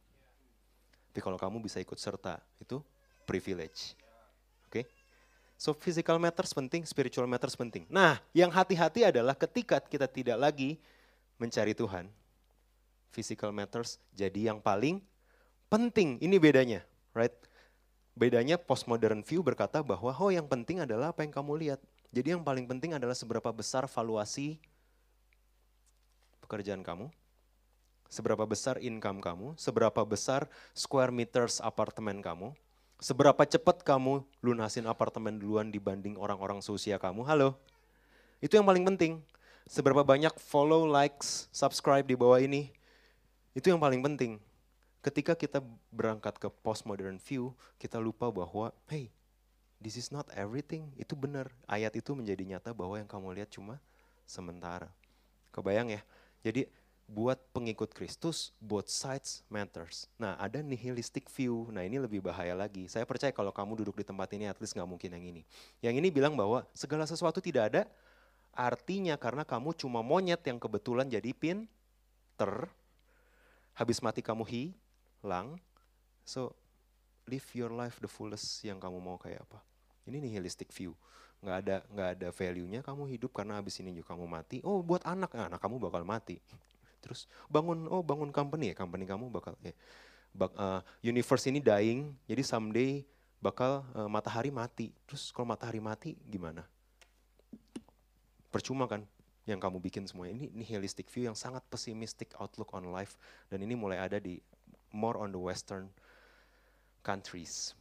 Speaker 1: Tapi kalau kamu bisa ikut serta, itu privilege. So physical matters penting, spiritual matters penting. Nah, yang hati-hati adalah ketika kita tidak lagi mencari Tuhan, physical matters jadi yang paling penting. Ini bedanya, right? Bedanya postmodern view berkata bahwa oh yang penting adalah apa yang kamu lihat. Jadi yang paling penting adalah seberapa besar valuasi pekerjaan kamu, seberapa besar income kamu, seberapa besar square meters apartemen kamu, seberapa cepat kamu lunasin apartemen duluan dibanding orang-orang seusia kamu. Halo, itu yang paling penting. Seberapa banyak follow, likes, subscribe di bawah ini, itu yang paling penting. Ketika kita berangkat ke postmodern view, kita lupa bahwa, hey, this is not everything. Itu benar. Ayat itu menjadi nyata bahwa yang kamu lihat cuma sementara. Kebayang ya, jadi buat pengikut Kristus, both sides matters. Nah ada nihilistic view, nah ini lebih bahaya lagi. Saya percaya kalau kamu duduk di tempat ini, at least nggak mungkin yang ini. Yang ini bilang bahwa segala sesuatu tidak ada Artinya karena kamu cuma monyet yang kebetulan jadi pinter, habis mati kamu hilang, so live your life the fullest yang kamu mau kayak apa. Ini nihilistic view. Nggak ada nggak ada value-nya kamu hidup karena habis ini juga kamu mati. Oh buat anak, anak kamu bakal mati. Terus bangun, oh bangun company ya, company kamu bakal ya. Bak, uh, universe ini dying, jadi someday bakal uh, matahari mati. Terus kalau matahari mati gimana? Percuma kan yang kamu bikin semua ini nihilistic view yang sangat pessimistic outlook on life dan ini mulai ada di more on the western countries.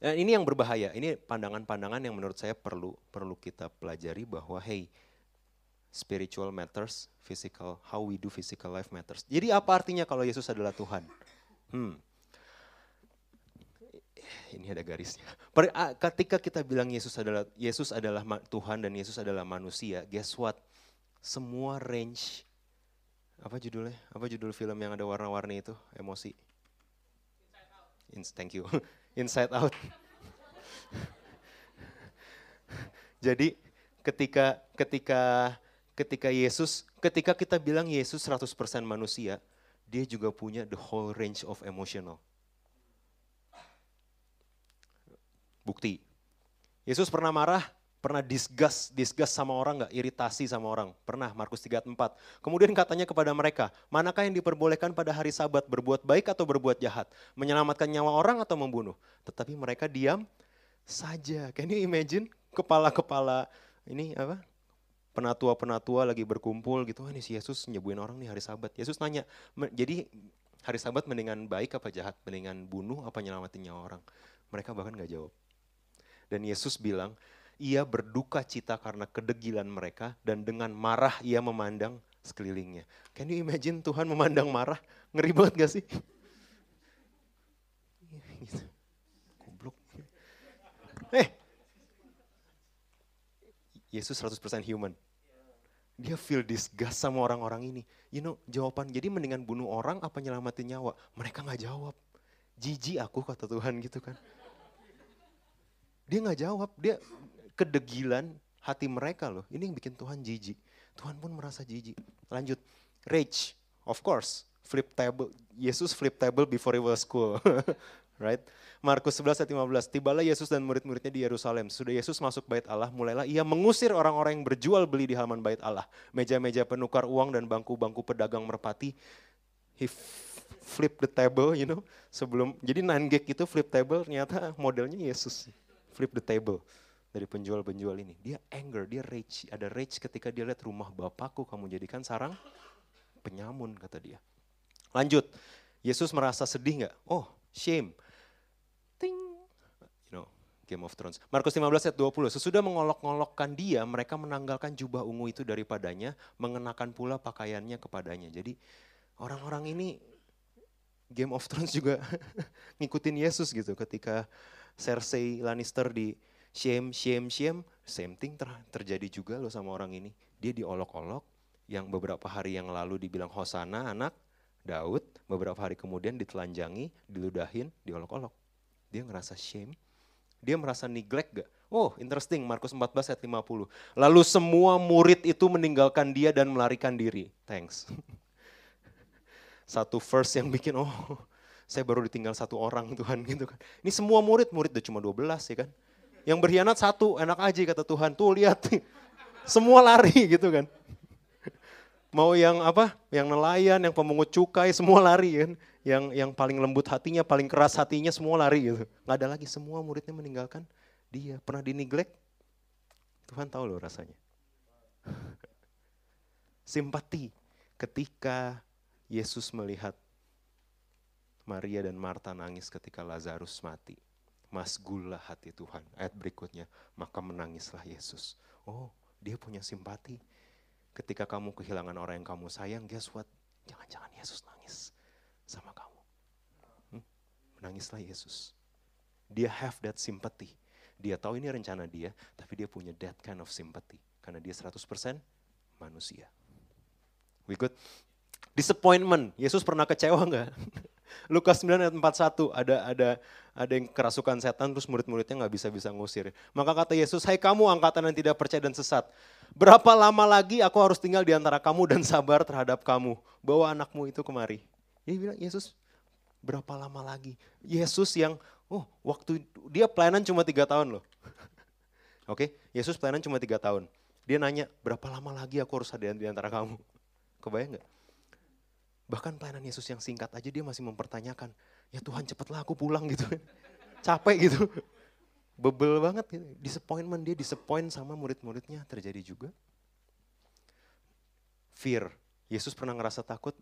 Speaker 1: Dan ini yang berbahaya. Ini pandangan-pandangan yang menurut saya perlu perlu kita pelajari bahwa hey spiritual matters, physical how we do physical life matters. Jadi apa artinya kalau Yesus adalah Tuhan? Hmm ini ada garisnya. Ketika kita bilang Yesus adalah Yesus adalah Tuhan dan Yesus adalah manusia, guess what? Semua range apa judulnya? Apa judul film yang ada warna-warni itu? Emosi. In, thank you. Inside Out. Jadi ketika ketika ketika Yesus, ketika kita bilang Yesus 100% manusia, dia juga punya the whole range of emotional. Bukti. Yesus pernah marah, pernah disgust, disgust sama orang nggak, iritasi sama orang. Pernah, Markus 34. Kemudian katanya kepada mereka, manakah yang diperbolehkan pada hari sabat, berbuat baik atau berbuat jahat? Menyelamatkan nyawa orang atau membunuh? Tetapi mereka diam saja. Can you imagine kepala-kepala ini apa? Penatua-penatua lagi berkumpul gitu, oh, ini si Yesus nyebuin orang nih hari sabat. Yesus nanya, jadi hari sabat mendingan baik apa jahat? Mendingan bunuh apa nyelamatin nyawa orang? Mereka bahkan gak jawab. Dan Yesus bilang, ia berduka cita karena kedegilan mereka dan dengan marah ia memandang sekelilingnya. Can you imagine Tuhan memandang marah? Ngeri banget gak sih? Gitu. Goblok. Eh, Yesus 100% human. Dia feel disgust sama orang-orang ini. You know, jawaban, jadi mendingan bunuh orang apa nyelamatin nyawa? Mereka gak jawab. Jiji aku kata Tuhan gitu kan. Dia nggak jawab, dia kedegilan hati mereka loh. Ini yang bikin Tuhan jijik. Tuhan pun merasa jijik. Lanjut, rage, of course. Flip table, Yesus flip table before he was cool. right? Markus 11 ayat 15, tibalah Yesus dan murid-muridnya di Yerusalem. Sudah Yesus masuk bait Allah, mulailah ia mengusir orang-orang yang berjual beli di halaman bait Allah. Meja-meja penukar uang dan bangku-bangku pedagang merpati. He flip the table, you know. Sebelum, jadi nine gag itu flip table ternyata modelnya Yesus flip the table dari penjual-penjual ini. Dia anger, dia rage. Ada rage ketika dia lihat rumah bapakku kamu jadikan sarang penyamun kata dia. Lanjut, Yesus merasa sedih nggak? Oh, shame. Game of Thrones. Markus 15 ayat 20. Sesudah mengolok-ngolokkan dia, mereka menanggalkan jubah ungu itu daripadanya, mengenakan pula pakaiannya kepadanya. Jadi orang-orang ini Game of Thrones juga ngikutin Yesus gitu ketika Cersei Lannister di shame, shame, shame, same thing ter terjadi juga loh sama orang ini. Dia diolok-olok, yang beberapa hari yang lalu dibilang Hosana anak Daud, beberapa hari kemudian ditelanjangi, diludahin, diolok-olok. Dia ngerasa shame, dia merasa neglect gak? Oh interesting, Markus 14 ayat 50. Lalu semua murid itu meninggalkan dia dan melarikan diri. Thanks. Satu verse yang bikin, oh saya baru ditinggal satu orang Tuhan gitu kan. Ini semua murid, murid udah cuma 12 ya kan. Yang berkhianat satu, enak aja kata Tuhan. Tuh lihat, semua lari gitu kan. Mau yang apa, yang nelayan, yang pemungut cukai, semua lari kan. Yang yang paling lembut hatinya, paling keras hatinya, semua lari gitu. Nggak ada lagi, semua muridnya meninggalkan dia. Pernah dineglect? Tuhan tahu loh rasanya. Simpati ketika Yesus melihat Maria dan Marta nangis ketika Lazarus mati. Masgullah hati Tuhan. Ayat berikutnya, maka menangislah Yesus. Oh, dia punya simpati. Ketika kamu kehilangan orang yang kamu sayang, guess what? Jangan-jangan Yesus nangis sama kamu. Hmm? Menangislah Yesus. Dia have that sympathy. Dia tahu ini rencana dia, tapi dia punya that kind of sympathy. Karena dia 100% manusia. We good? Disappointment. Yesus pernah kecewa nggak? Lukas 9 ayat 41 ada ada ada yang kerasukan setan terus murid-muridnya nggak bisa bisa ngusir. Maka kata Yesus, "Hai kamu angkatan yang tidak percaya dan sesat, berapa lama lagi aku harus tinggal di antara kamu dan sabar terhadap kamu? Bawa anakmu itu kemari. Dia bilang, Yesus berapa lama lagi? Yesus yang, oh waktu dia pelayanan cuma tiga tahun loh. Oke, okay? Yesus pelayanan cuma tiga tahun. Dia nanya, berapa lama lagi aku harus ada di antara kamu? Kebayang gak? Bahkan pelayanan Yesus yang singkat aja dia masih mempertanyakan, ya Tuhan cepatlah aku pulang gitu. Capek gitu bebel banget gitu. Disappointment dia disappoint sama murid-muridnya terjadi juga. Fear. Yesus pernah ngerasa takut?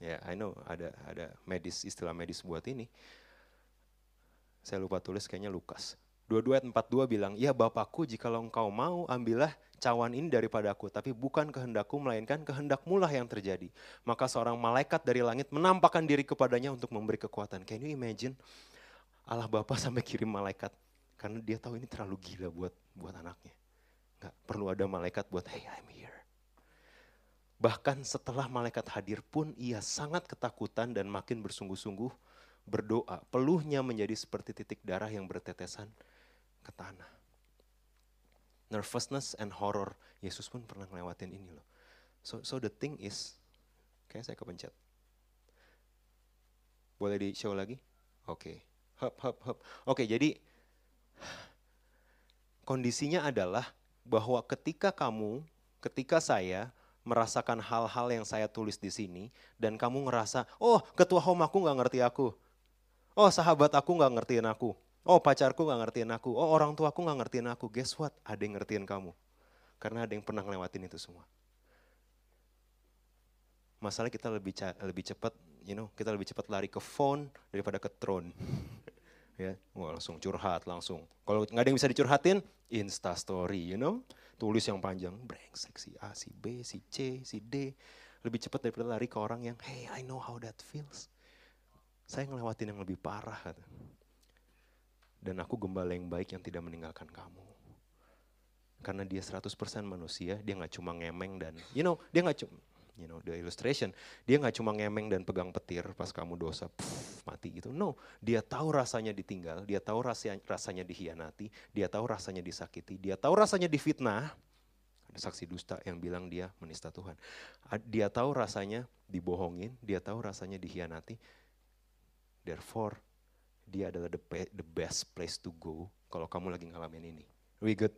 Speaker 1: Ya, yeah, I know ada ada medis istilah medis buat ini. Saya lupa tulis kayaknya Lukas. 22 ayat 42 bilang, "Ya Bapakku, jikalau engkau mau, ambillah cawan ini daripada aku, tapi bukan kehendakku melainkan kehendakmu lah yang terjadi." Maka seorang malaikat dari langit menampakkan diri kepadanya untuk memberi kekuatan. Can you imagine? Allah Bapa sampai kirim malaikat karena dia tahu ini terlalu gila buat buat anaknya. Nggak perlu ada malaikat buat, hey I'm here. Bahkan setelah malaikat hadir pun ia sangat ketakutan dan makin bersungguh-sungguh berdoa. Peluhnya menjadi seperti titik darah yang bertetesan ke tanah. Nervousness and horror. Yesus pun pernah ngelewatin ini loh. So, so the thing is, kayak saya kepencet. Boleh di show lagi? Oke. Okay. Hup, hup, hup. Oke, okay, jadi Kondisinya adalah bahwa ketika kamu, ketika saya merasakan hal-hal yang saya tulis di sini dan kamu ngerasa, oh ketua home aku nggak ngerti aku, oh sahabat aku nggak ngertiin aku, oh pacarku nggak ngertiin aku, oh orang tua aku nggak ngertiin aku, guess what? Ada yang ngertiin kamu, karena ada yang pernah ngelewatin itu semua. Masalah kita lebih lebih cepat, you know, kita lebih cepat lari ke phone daripada ke throne. ya Wah, langsung curhat langsung. Kalau nggak ada yang bisa dicurhatin insta story you know tulis yang panjang brengsek si A si B si C si D. Lebih cepat daripada lari ke orang yang hey I know how that feels. Saya ngelewatin yang lebih parah kata. dan aku gembala yang baik yang tidak meninggalkan kamu. Karena dia 100% manusia dia nggak cuma ngemeng dan you know dia nggak cuma you know the illustration. Dia nggak cuma ngemeng dan pegang petir pas kamu dosa pff, mati gitu. No dia tahu rasanya ditinggal dia tahu rasanya rasanya dihianati dia tahu rasanya disakiti dia tahu rasanya difitnah. Ada saksi dusta yang bilang dia menista Tuhan. Dia tahu rasanya dibohongin dia tahu rasanya dihianati. Therefore dia adalah the, the best place to go kalau kamu lagi ngalamin ini. We good?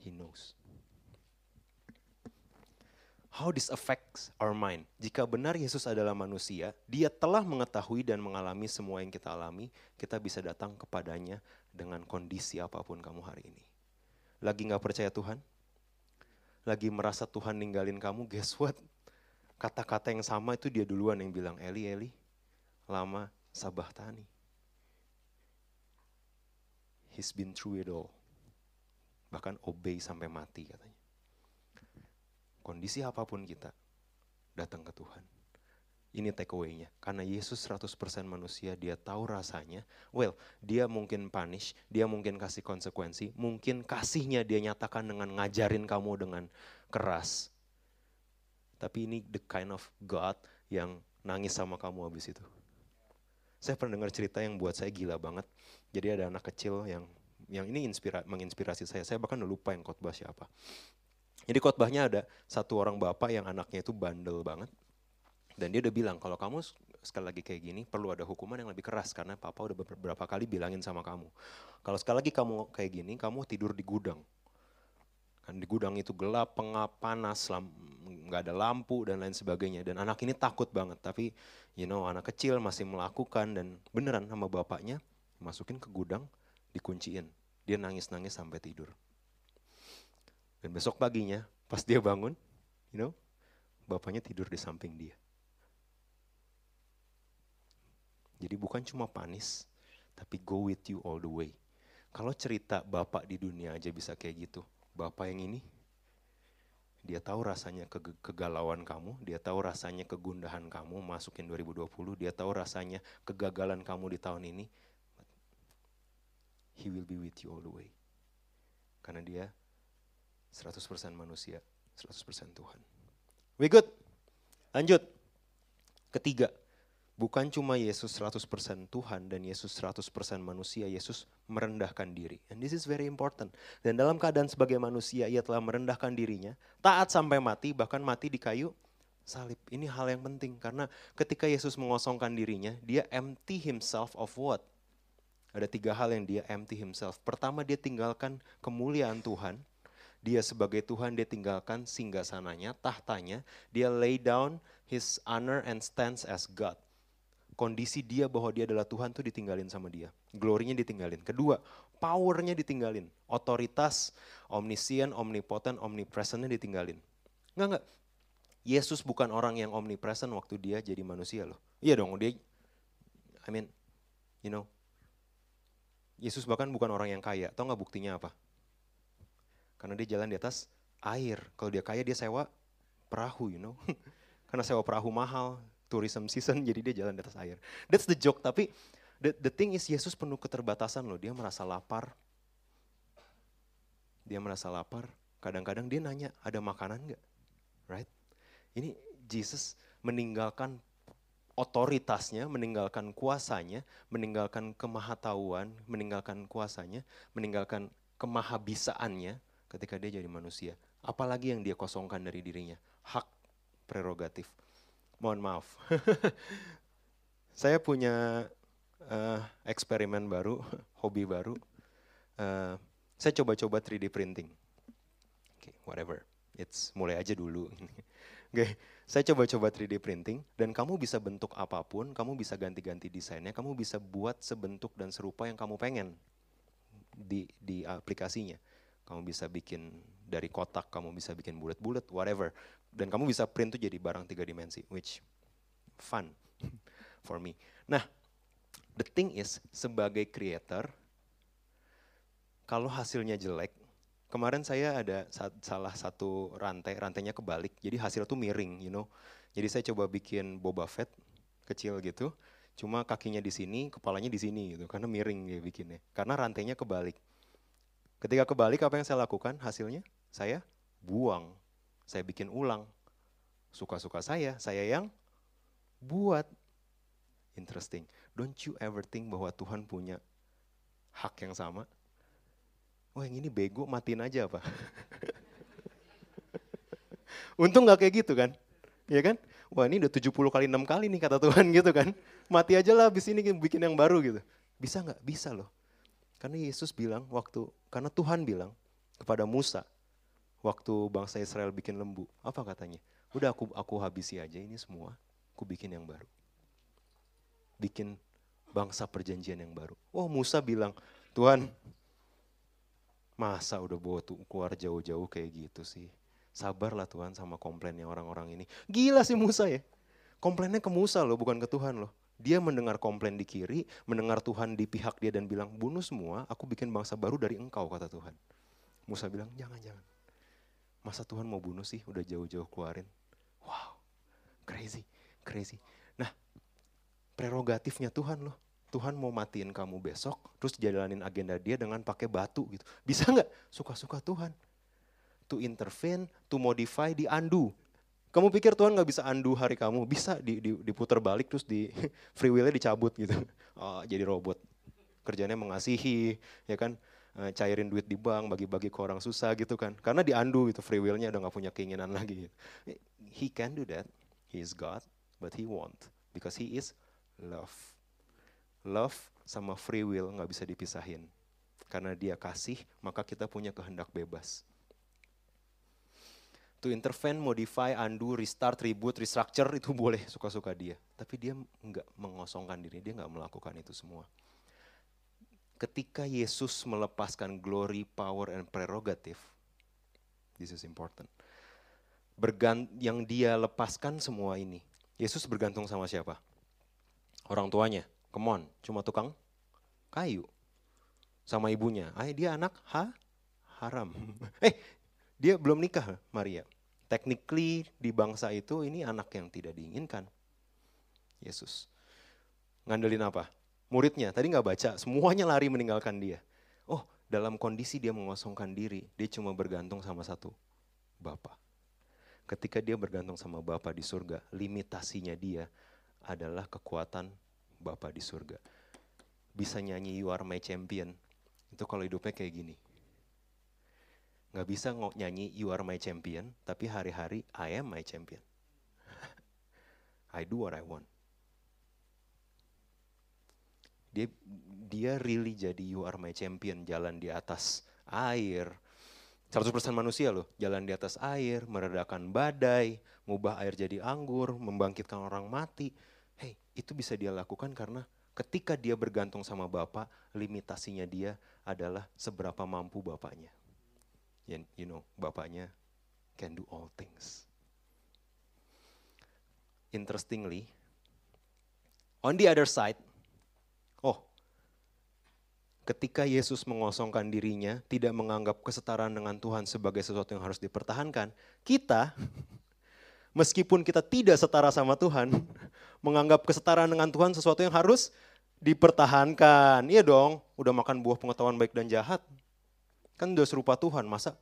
Speaker 1: He knows How this affects our mind. Jika benar Yesus adalah manusia, dia telah mengetahui dan mengalami semua yang kita alami, kita bisa datang kepadanya dengan kondisi apa pun kamu hari ini. Lagi gak percaya Tuhan? Lagi merasa Tuhan ninggalin kamu, guess what? Kata-kata yang sama itu dia duluan yang bilang, Eli, Eli, lama sabah tani. He's been through it all. Bahkan obey sampai mati katanya kondisi apa pun kita, datang ke Tuhan. Ini takeaway-nya. Karena Yesus 100% manusia, dia tahu rasanya. Well, dia mungkin punish, dia mungkin kasih konsekuensi, mungkin kasihnya dia nyatakan dengan ngajarin kamu dengan keras. Tapi ini the kind of God yang nangis sama kamu habis itu. Saya pernah dengar cerita yang buat saya gila banget. Jadi ada anak kecil yang yang ini inspira, menginspirasi saya. Saya bahkan lupa yang khotbah siapa. Jadi khotbahnya ada satu orang bapak yang anaknya itu bandel banget. Dan dia udah bilang, kalau kamu sekali lagi kayak gini, perlu ada hukuman yang lebih keras. Karena papa udah beberapa kali bilangin sama kamu. Kalau sekali lagi kamu kayak gini, kamu tidur di gudang. Kan di gudang itu gelap, pengap, panas, nggak ada lampu dan lain sebagainya. Dan anak ini takut banget, tapi you know anak kecil masih melakukan dan beneran sama bapaknya masukin ke gudang, dikunciin. Dia nangis-nangis sampai tidur. Dan besok paginya pas dia bangun, you know, bapaknya tidur di samping dia. Jadi bukan cuma panis, tapi go with you all the way. Kalau cerita bapak di dunia aja bisa kayak gitu, bapak yang ini, dia tahu rasanya ke kegalauan kamu, dia tahu rasanya kegundahan kamu masukin 2020, dia tahu rasanya kegagalan kamu di tahun ini. He will be with you all the way. Karena dia 100% manusia, 100% Tuhan. We good? Lanjut. Ketiga, bukan cuma Yesus 100% Tuhan dan Yesus 100% manusia, Yesus merendahkan diri. And this is very important. Dan dalam keadaan sebagai manusia, ia telah merendahkan dirinya, taat sampai mati, bahkan mati di kayu salib. Ini hal yang penting karena ketika Yesus mengosongkan dirinya, dia empty himself of what? Ada tiga hal yang dia empty himself. Pertama dia tinggalkan kemuliaan Tuhan. Dia sebagai Tuhan dia tinggalkan singgasananya, tahtanya. Dia lay down his honor and stands as God kondisi dia bahwa dia adalah Tuhan tuh ditinggalin sama dia. Glorinya ditinggalin. Kedua, powernya ditinggalin. Otoritas, omniscient, omnipotent, omnipresentnya ditinggalin. Enggak, enggak. Yesus bukan orang yang omnipresent waktu dia jadi manusia loh. Iya dong, dia, I mean, you know, Yesus bahkan bukan orang yang kaya. Tahu nggak buktinya apa? Karena dia jalan di atas air. Kalau dia kaya dia sewa perahu, you know. Karena sewa perahu mahal, tourism season jadi dia jalan di atas air. That's the joke, tapi the, the thing is Yesus penuh keterbatasan loh, dia merasa lapar. Dia merasa lapar, kadang-kadang dia nanya, ada makanan nggak? Right? Ini Jesus meninggalkan otoritasnya, meninggalkan kuasanya, meninggalkan kemahatauan, meninggalkan kuasanya, meninggalkan kemahabisaannya ketika dia jadi manusia. Apalagi yang dia kosongkan dari dirinya, hak prerogatif mohon maaf. saya punya uh, eksperimen baru, hobi baru. Uh, saya coba-coba 3D printing. Okay, whatever. It's mulai aja dulu. Okay, saya coba-coba 3D printing dan kamu bisa bentuk apa pun, kamu bisa ganti-ganti desainnya, kamu bisa buat sebentuk dan serupa yang kamu pengen di di aplikasinya. Kamu bisa bikin dari kotak, kamu bisa bikin bulat-bulat, whatever dan kamu bisa print tuh jadi barang tiga dimensi, which fun for me. Nah, the thing is sebagai creator, kalau hasilnya jelek, kemarin saya ada salah satu rantai, rantainya kebalik, jadi hasil tuh miring, you know. Jadi saya coba bikin Boba Fett kecil gitu, cuma kakinya di sini, kepalanya di sini gitu, karena miring dia bikinnya. Karena rantainya kebalik. Ketika kebalik apa yang saya lakukan hasilnya? Saya buang saya bikin ulang. Suka-suka saya, saya yang buat. Interesting. Don't you ever think bahwa Tuhan punya hak yang sama? Wah yang ini bego, matiin aja apa? Untung gak kayak gitu kan? Ya kan? Wah ini udah 70 kali 6 kali nih kata Tuhan gitu kan. Mati aja lah abis ini bikin yang baru gitu. Bisa nggak? Bisa loh. Karena Yesus bilang waktu, karena Tuhan bilang kepada Musa, waktu bangsa Israel bikin lembu. Apa katanya? Udah aku aku habisi aja ini semua, aku bikin yang baru. Bikin bangsa perjanjian yang baru. Oh Musa bilang, Tuhan masa udah bawa tuh keluar jauh-jauh kayak gitu sih. Sabarlah Tuhan sama komplainnya orang-orang ini. Gila sih Musa ya. Komplainnya ke Musa loh, bukan ke Tuhan loh. Dia mendengar komplain di kiri, mendengar Tuhan di pihak dia dan bilang, bunuh semua, aku bikin bangsa baru dari engkau, kata Tuhan. Musa bilang, jangan, jangan. Masa Tuhan mau bunuh sih, udah jauh-jauh keluarin. Wow, crazy, crazy. Nah, prerogatifnya Tuhan loh. Tuhan mau matiin kamu besok, terus jalanin agenda dia dengan pakai batu gitu. Bisa nggak? Suka-suka Tuhan. To intervene, to modify, di undo. Kamu pikir Tuhan nggak bisa undo hari kamu? Bisa di, di, diputar balik terus di free will-nya dicabut gitu. Oh, jadi robot. Kerjanya mengasihi, ya kan? Eh, cairin duit di bank, bagi-bagi ke orang susah gitu kan. Karena diandu gitu, free will-nya udah gak punya keinginan lagi. He can do that, he is God, but he won't. Because he is love. Love sama free will gak bisa dipisahin. Karena dia kasih, maka kita punya kehendak bebas. To intervene, modify, undo, restart, reboot, restructure itu boleh suka-suka dia. Tapi dia nggak mengosongkan diri, dia nggak melakukan itu semua ketika Yesus melepaskan glory, power, and prerogative, this is important. Bergant yang dia lepaskan semua ini. Yesus bergantung sama siapa? Orang tuanya. Come on, cuma tukang kayu. Sama ibunya. Ah, dia anak ha? haram. eh, dia belum nikah Maria. Technically di bangsa itu ini anak yang tidak diinginkan. Yesus. Ngandelin apa? muridnya, tadi nggak baca, semuanya lari meninggalkan dia. Oh, dalam kondisi dia mengosongkan diri, dia cuma bergantung sama satu, Bapa. Ketika dia bergantung sama Bapa di surga, limitasinya dia adalah kekuatan Bapa di surga. Bisa nyanyi You Are My Champion, itu kalau hidupnya kayak gini. Nggak bisa nyanyi You Are My Champion, tapi hari-hari I am my champion. I do what I want. Dia dia really jadi You Are My Champion, jalan di atas air. 100% manusia loh, jalan di atas air, meredakan badai, mengubah air jadi anggur, membangkitkan orang mati Hey, itu bisa dia lakukan karena ketika dia bergantung sama Bapak, limitasinya dia adalah seberapa mampu Bapaknya. You know, Bapaknya can do all things. Interestingly, on the other side, oh, ketika Yesus mengosongkan dirinya, tidak menganggap kesetaraan dengan Tuhan sebagai sesuatu yang harus dipertahankan, kita meskipun kita tidak setara sama Tuhan, menganggap kesetaraan dengan Tuhan sesuatu yang harus dipertahankan. Iya dong, udah makan buah pengetahuan baik dan jahat. Kan udah serupa Tuhan, masa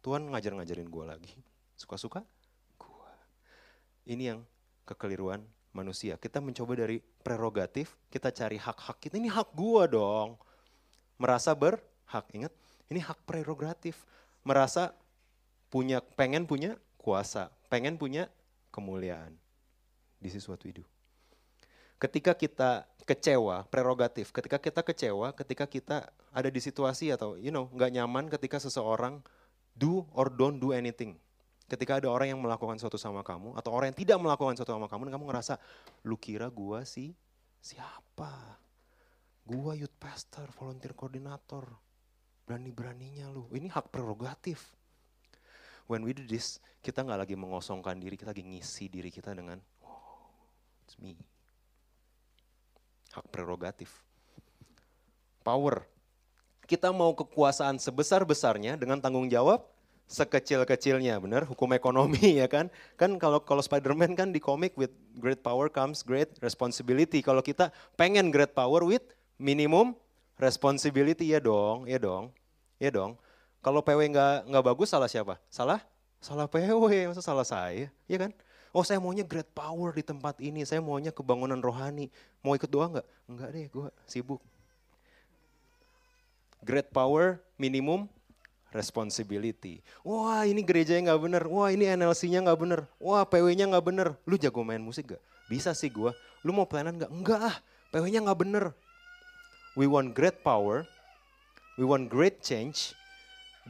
Speaker 1: Tuhan ngajar-ngajarin gue lagi? Suka-suka? Gue. Ini yang kekeliruan manusia. Kita mencoba dari prerogatif, kita cari hak-hak kita. Ini hak gue dong. Merasa berhak, ingat? Ini hak prerogatif. Merasa punya pengen punya kuasa, pengen punya kemuliaan. This is what we do. Ketika kita kecewa, prerogatif. Ketika kita kecewa, ketika kita ada di situasi atau you know nggak nyaman ketika seseorang do or don't do anything. Ketika ada orang yang melakukan sesuatu sama kamu atau orang yang tidak melakukan sesuatu sama kamu dan kamu ngerasa lu kira gua sih siapa? Gua youth pastor, volunteer koordinator. Berani-beraninya lu. Ini hak prerogatif when we do this, kita nggak lagi mengosongkan diri, kita lagi ngisi diri kita dengan, oh, it's me. Hak prerogatif. Power. Kita mau kekuasaan sebesar-besarnya dengan tanggung jawab sekecil-kecilnya, benar? Hukum ekonomi ya kan? Kan kalau kalau Spider-Man kan di komik with great power comes great responsibility. Kalau kita pengen great power with minimum responsibility ya dong, ya dong, ya dong. Kalau PW nggak nggak bagus salah siapa? Salah? Salah PW, masa salah saya? Iya kan? Oh saya maunya great power di tempat ini, saya maunya kebangunan rohani. Mau ikut doa nggak? Enggak deh, gue sibuk. Great power, minimum responsibility. Wah ini gerejanya nggak bener, wah ini NLC-nya nggak bener, wah PW-nya nggak bener. Lu jago main musik gak? Bisa sih gue. Lu mau pelayanan nggak? Enggak ah, PW-nya nggak bener. We want great power, we want great change,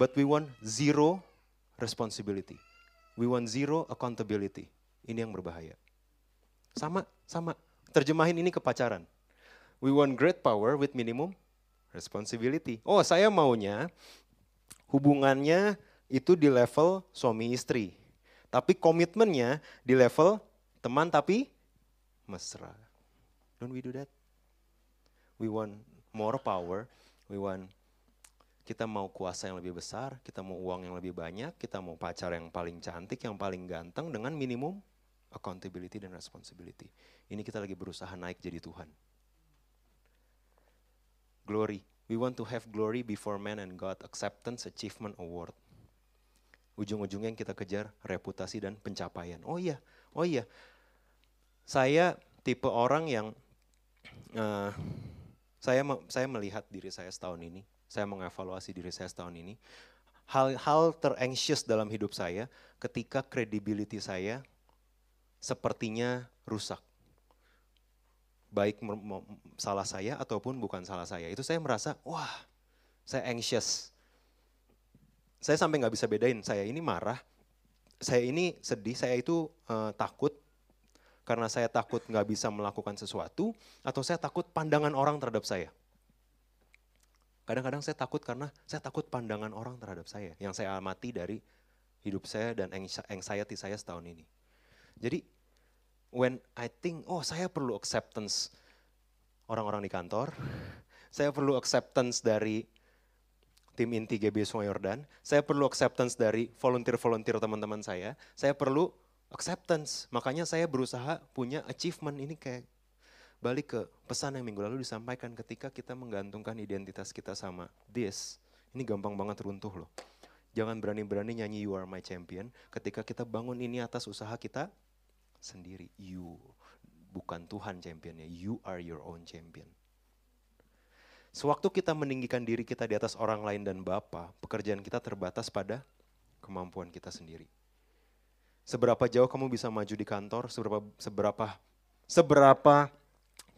Speaker 1: But we want zero responsibility. We want zero accountability. Ini yang berbahaya. Sama, sama. Terjemahin ini ke pacaran. We want great power with minimum responsibility. Oh, saya maunya hubungannya itu di level suami istri. Tapi komitmennya di level teman tapi mesra. Don't we do that? We want more power, we want kita mau kuasa yang lebih besar, kita mau uang yang lebih banyak, kita mau pacar yang paling cantik, yang paling ganteng dengan minimum accountability dan responsibility. Ini kita lagi berusaha naik jadi Tuhan. Glory. We want to have glory before man and God. Acceptance, achievement, award. Ujung-ujungnya yang kita kejar reputasi dan pencapaian. Oh iya, oh iya. Saya tipe orang yang uh, saya saya melihat diri saya setahun ini saya mengevaluasi diri saya setahun ini. Hal-hal teranxious dalam hidup saya ketika credibility saya sepertinya rusak. Baik salah saya ataupun bukan salah saya. Itu saya merasa, wah saya anxious. Saya sampai nggak bisa bedain, saya ini marah, saya ini sedih, saya itu uh, takut karena saya takut nggak bisa melakukan sesuatu, atau saya takut pandangan orang terhadap saya. Kadang-kadang saya takut karena saya takut pandangan orang terhadap saya yang saya amati dari hidup saya dan anxiety saya setahun ini. Jadi when I think, oh saya perlu acceptance orang-orang di kantor, saya perlu acceptance dari tim inti GB Sungai Yordan, saya perlu acceptance dari volunteer-volunteer teman-teman saya, saya perlu acceptance. Makanya saya berusaha punya achievement ini kayak balik ke pesan yang minggu lalu disampaikan ketika kita menggantungkan identitas kita sama this, ini gampang banget runtuh loh. Jangan berani-berani nyanyi You Are My Champion ketika kita bangun ini atas usaha kita sendiri. You. bukan Tuhan championnya. You are your own champion. Sewaktu kita meninggikan diri kita di atas orang lain dan Bapa, pekerjaan kita terbatas pada kemampuan kita sendiri. Seberapa jauh kamu bisa maju di kantor, seberapa seberapa seberapa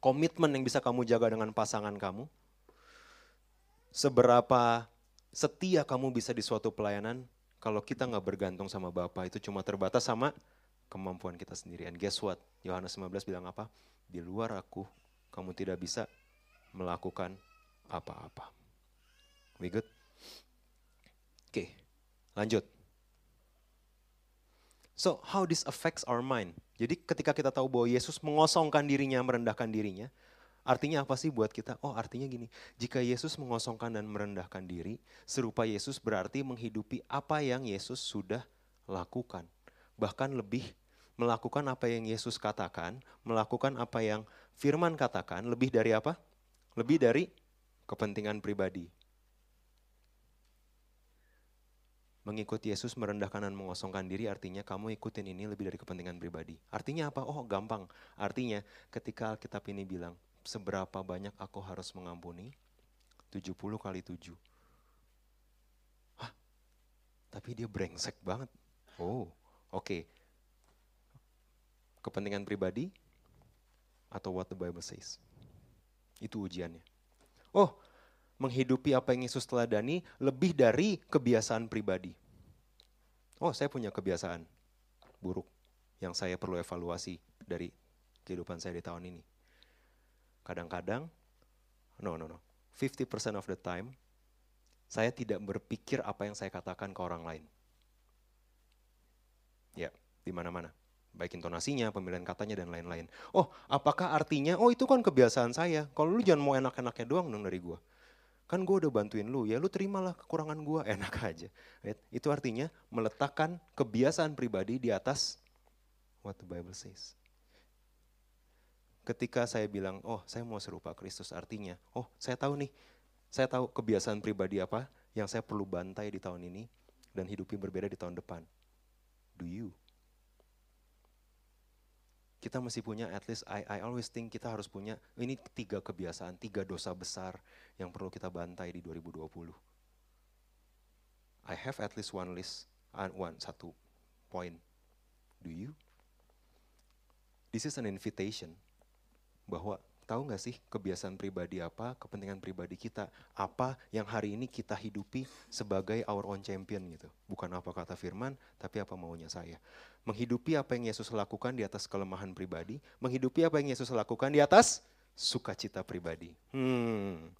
Speaker 1: komitmen yang bisa kamu jaga dengan pasangan kamu, seberapa setia kamu bisa di suatu pelayanan, kalau kita nggak bergantung sama Bapa itu cuma terbatas sama kemampuan kita sendiri. And guess what? Yohanes 15 bilang apa? Di luar aku, kamu tidak bisa melakukan apa-apa. We good? Oke, okay, lanjut. So, how this affects our mind? Jadi ketika kita tahu bahwa Yesus mengosongkan dirinya, merendahkan dirinya, artinya apa sih buat kita? Oh artinya gini, jika Yesus mengosongkan dan merendahkan diri, serupa Yesus berarti menghidupi apa yang Yesus sudah lakukan. Bahkan lebih melakukan apa yang Yesus katakan, melakukan apa yang firman katakan, lebih dari apa? Lebih dari kepentingan pribadi. Mengikuti Yesus merendahkan dan mengosongkan diri artinya kamu ikutin ini lebih dari kepentingan pribadi. Artinya apa? Oh gampang. Artinya ketika Alkitab ini bilang, seberapa banyak aku harus mengampuni? 70 kali 7. Hah? Tapi dia brengsek banget. Oh, oke. Okay. Kepentingan pribadi atau what the Bible says. Itu ujiannya. Oh, menghidupi apa yang Yesus teladani lebih dari kebiasaan pribadi. Oh, saya punya kebiasaan buruk yang saya perlu evaluasi dari kehidupan saya di tahun ini. Kadang-kadang, no, no, no. 50% of the time, saya tidak berpikir apa yang saya katakan ke orang lain. Ya, di mana-mana. Baik intonasinya, pemilihan katanya, dan lain-lain. Oh, apakah artinya, oh itu kan kebiasaan saya. Kalau lu jangan mau enak-enaknya doang dong dari gua. Kan gue udah bantuin lu, ya lu terimalah kekurangan gue, enak aja. Right? Itu artinya meletakkan kebiasaan pribadi di atas what the Bible says. Ketika saya bilang, oh saya mau serupa Kristus, artinya, oh saya tahu nih, saya tahu kebiasaan pribadi apa yang saya perlu bantai di tahun ini dan hidupi berbeda di tahun depan. Do you? Kita mesti punya at least I, I always think kita harus punya ini tiga kebiasaan, tiga dosa besar yang perlu kita bantai di 2020. I have at least one list, uh, one satu point. Do you? This is an invitation bahwa tahu nggak sih kebiasaan pribadi apa, kepentingan pribadi kita, apa yang hari ini kita hidupi sebagai our own champion gitu. Bukan apa kata firman, tapi apa maunya saya. Menghidupi apa yang Yesus lakukan di atas kelemahan pribadi, menghidupi apa yang Yesus lakukan di atas sukacita pribadi. Hmm.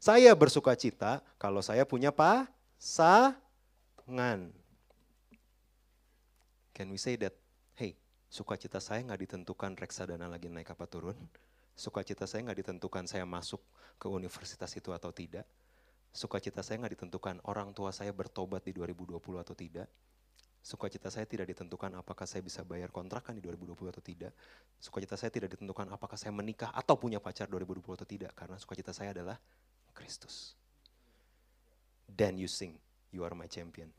Speaker 1: Saya bersuka cita kalau saya punya pasangan. Can we say that, hey, sukacita saya nggak ditentukan reksadana lagi naik apa turun? Sukacita saya nggak ditentukan saya masuk ke universitas itu atau tidak. Sukacita saya nggak ditentukan orang tua saya bertobat di 2020 atau tidak. Sukacita saya tidak ditentukan apakah saya bisa bayar kontrakan di 2020 atau tidak. Sukacita saya tidak ditentukan apakah saya menikah atau punya pacar 2020 atau tidak. Karena sukacita saya adalah Kristus. Then you sing, you are my champion.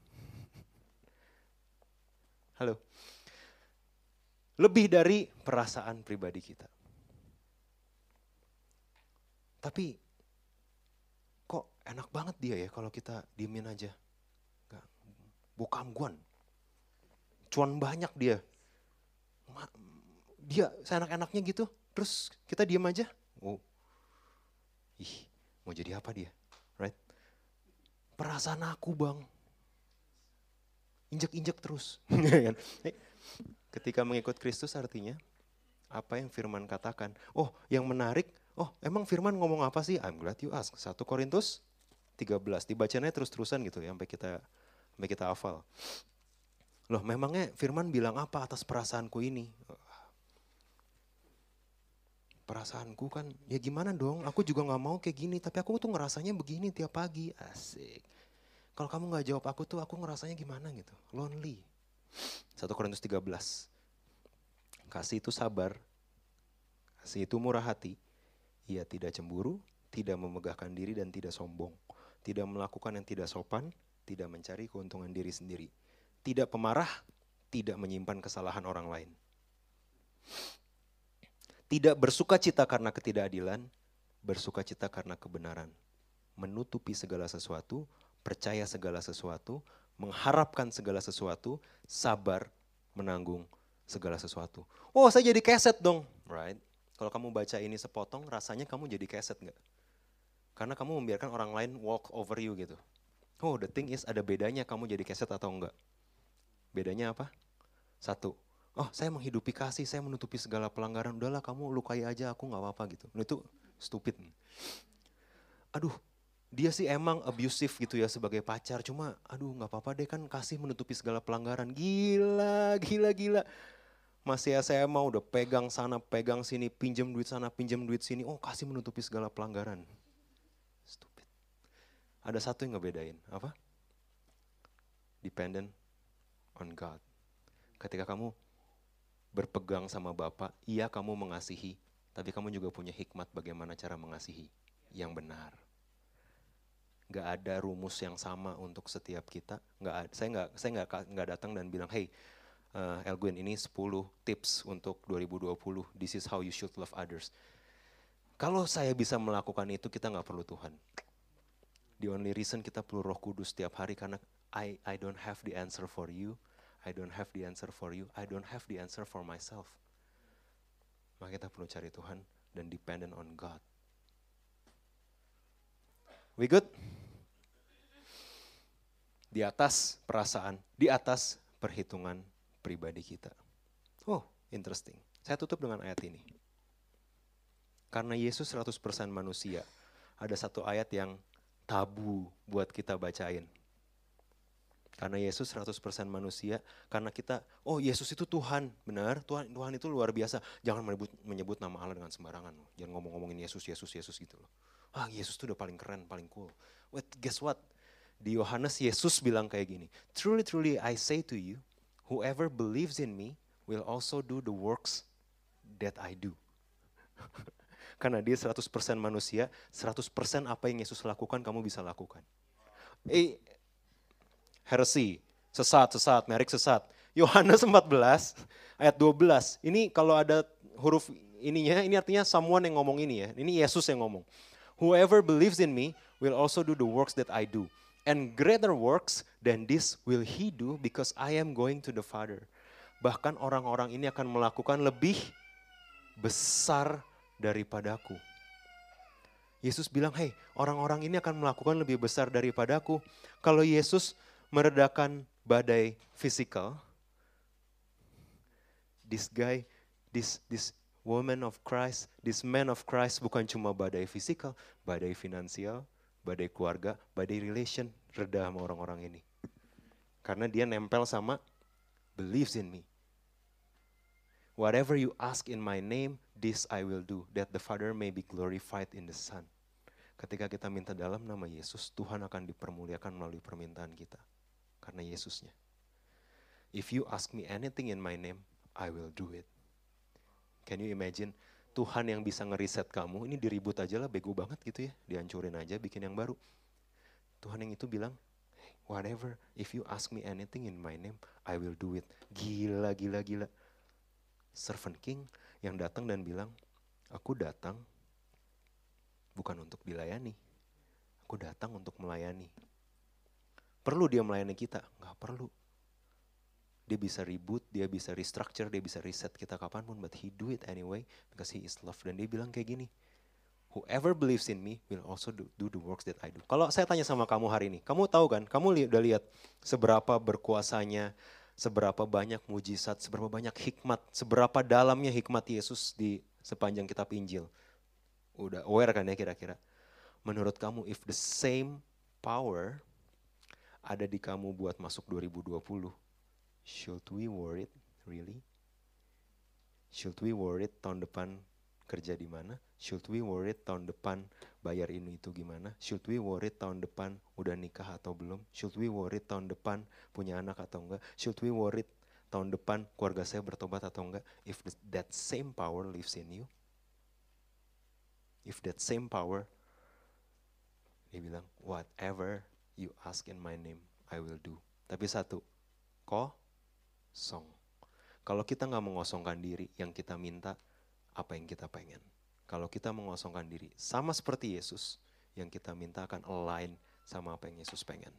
Speaker 1: Halo. Lebih dari perasaan pribadi kita. Tapi kok enak banget dia ya kalau kita diemin aja. Gak, bokam guan. Cuan banyak dia. Dia seenak-enaknya gitu. Terus kita diem aja. Oh. Ih, mau jadi apa dia? Right? Perasaan aku bang. Injek-injek terus. Kan? Ketika mengikut Kristus artinya apa yang firman katakan. Oh yang menarik oh emang firman ngomong apa sih? I'm glad you ask. 1 Korintus 13, dibacanya terus-terusan gitu ya sampai kita sampai kita hafal. Loh memangnya firman bilang apa atas perasaanku ini? Perasaanku kan, ya gimana dong, aku juga gak mau kayak gini, tapi aku tuh ngerasanya begini tiap pagi, asik. Kalau kamu gak jawab aku tuh, aku ngerasanya gimana gitu, lonely. 1 Korintus 13, kasih itu sabar, kasih itu murah hati, ia tidak cemburu, tidak memegahkan diri dan tidak sombong. Tidak melakukan yang tidak sopan, tidak mencari keuntungan diri sendiri. Tidak pemarah, tidak menyimpan kesalahan orang lain. Tidak bersuka cita karena ketidakadilan, bersuka cita karena kebenaran. Menutupi segala sesuatu, percaya segala sesuatu, mengharapkan segala sesuatu, sabar menanggung segala sesuatu. Oh saya jadi keset dong, right? Kalau kamu baca ini sepotong, rasanya kamu jadi keset nggak? Karena kamu membiarkan orang lain walk over you gitu. Oh the thing is ada bedanya kamu jadi keset atau enggak. Bedanya apa? Satu, oh saya menghidupi kasih, saya menutupi segala pelanggaran, udahlah kamu lukai aja aku nggak apa-apa gitu. Nah, itu stupid. Aduh, dia sih emang abusive gitu ya sebagai pacar, cuma aduh nggak apa-apa deh kan kasih menutupi segala pelanggaran. Gila, gila, gila. Masih SMA udah pegang sana, pegang sini, pinjam duit sana, pinjam duit sini. Oh kasih menutupi segala pelanggaran. Stupid. Ada satu yang ngebedain, apa? Dependent on God. Ketika kamu berpegang sama Bapak, iya kamu mengasihi, tapi kamu juga punya hikmat bagaimana cara mengasihi yang benar. Gak ada rumus yang sama untuk setiap kita. Gak, saya nggak saya nggak nggak datang dan bilang, hey, uh, Elgwin ini 10 tips untuk 2020. This is how you should love others. Kalau saya bisa melakukan itu, kita nggak perlu Tuhan. The only reason kita perlu Roh Kudus setiap hari karena I I don't have the answer for you. I don't have the answer for you, I don't have the answer for myself. Maka kita perlu cari Tuhan dan dependent on God. We good? Di atas perasaan, di atas perhitungan pribadi kita. Oh, interesting. Saya tutup dengan ayat ini. Karena Yesus 100% manusia, ada satu ayat yang tabu buat kita bacain. Karena Yesus 100% manusia, karena kita, oh Yesus itu Tuhan, benar, Tuhan Tuhan itu luar biasa. Jangan menyebut, menyebut nama Allah dengan sembarangan. Jangan ngomong-ngomongin Yesus, Yesus, Yesus gitu loh. Ah Yesus itu udah paling keren, paling cool. Wait, guess what? Di Yohanes Yesus bilang kayak gini, Truly, truly I say to you, whoever believes in me will also do the works that I do. Karena dia 100% manusia, 100% apa yang Yesus lakukan kamu bisa lakukan. Eh, heresi, sesat, sesat, merek sesat. Yohanes 14 ayat 12. Ini kalau ada huruf ininya, ini artinya someone yang ngomong ini ya. Ini Yesus yang ngomong. Whoever believes in me will also do the works that I do. And greater works than this will he do because I am going to the Father. Bahkan orang-orang ini akan melakukan lebih besar daripadaku. Yesus bilang, hei orang-orang ini akan melakukan lebih besar daripadaku. Kalau Yesus meredakan badai fisikal. This guy, this this woman of Christ, this man of Christ bukan cuma badai fisikal, badai finansial, badai keluarga, badai relation, reda sama orang-orang ini. Karena dia nempel sama believes in me. Whatever you ask in my name, this I will do, that the Father may be glorified in the Son. Ketika kita minta dalam nama Yesus, Tuhan akan dipermuliakan melalui permintaan kita karena Yesusnya. If you ask me anything in my name, I will do it. Can you imagine Tuhan yang bisa ngeriset kamu, ini diribut aja lah, bego banget gitu ya, dihancurin aja, bikin yang baru. Tuhan yang itu bilang, whatever, if you ask me anything in my name, I will do it. Gila, gila, gila. Servant King yang datang dan bilang, aku datang bukan untuk dilayani, aku datang untuk melayani. Perlu dia melayani kita? Nggak perlu. Dia bisa reboot, dia bisa restructure, dia bisa reset kita kapan pun, but he do it anyway because he is love. Dan dia bilang kayak gini, whoever believes in me will also do, do the works that I do. Kalau saya tanya sama kamu hari ini, kamu tahu kan, kamu li udah lihat seberapa berkuasanya, seberapa banyak mujizat, seberapa banyak hikmat, seberapa dalamnya hikmat Yesus di sepanjang kitab Injil. Udah aware kan ya kira-kira? Menurut kamu, if the same power ada di kamu buat masuk 2020, should we worried really? Should we worried tahun depan kerja di mana? Should we worried tahun depan bayar ini itu gimana? Should we worried tahun depan udah nikah atau belum? Should we worried tahun depan punya anak atau enggak? Should we worried tahun depan keluarga saya bertobat atau enggak? If that same power lives in you, if that same power, dia bilang, whatever you ask in my name, I will do. Tapi satu, kosong. Kalau kita nggak mengosongkan diri, yang kita minta apa yang kita pengen. Kalau kita mengosongkan diri, sama seperti Yesus, yang kita minta akan align sama apa yang Yesus pengen.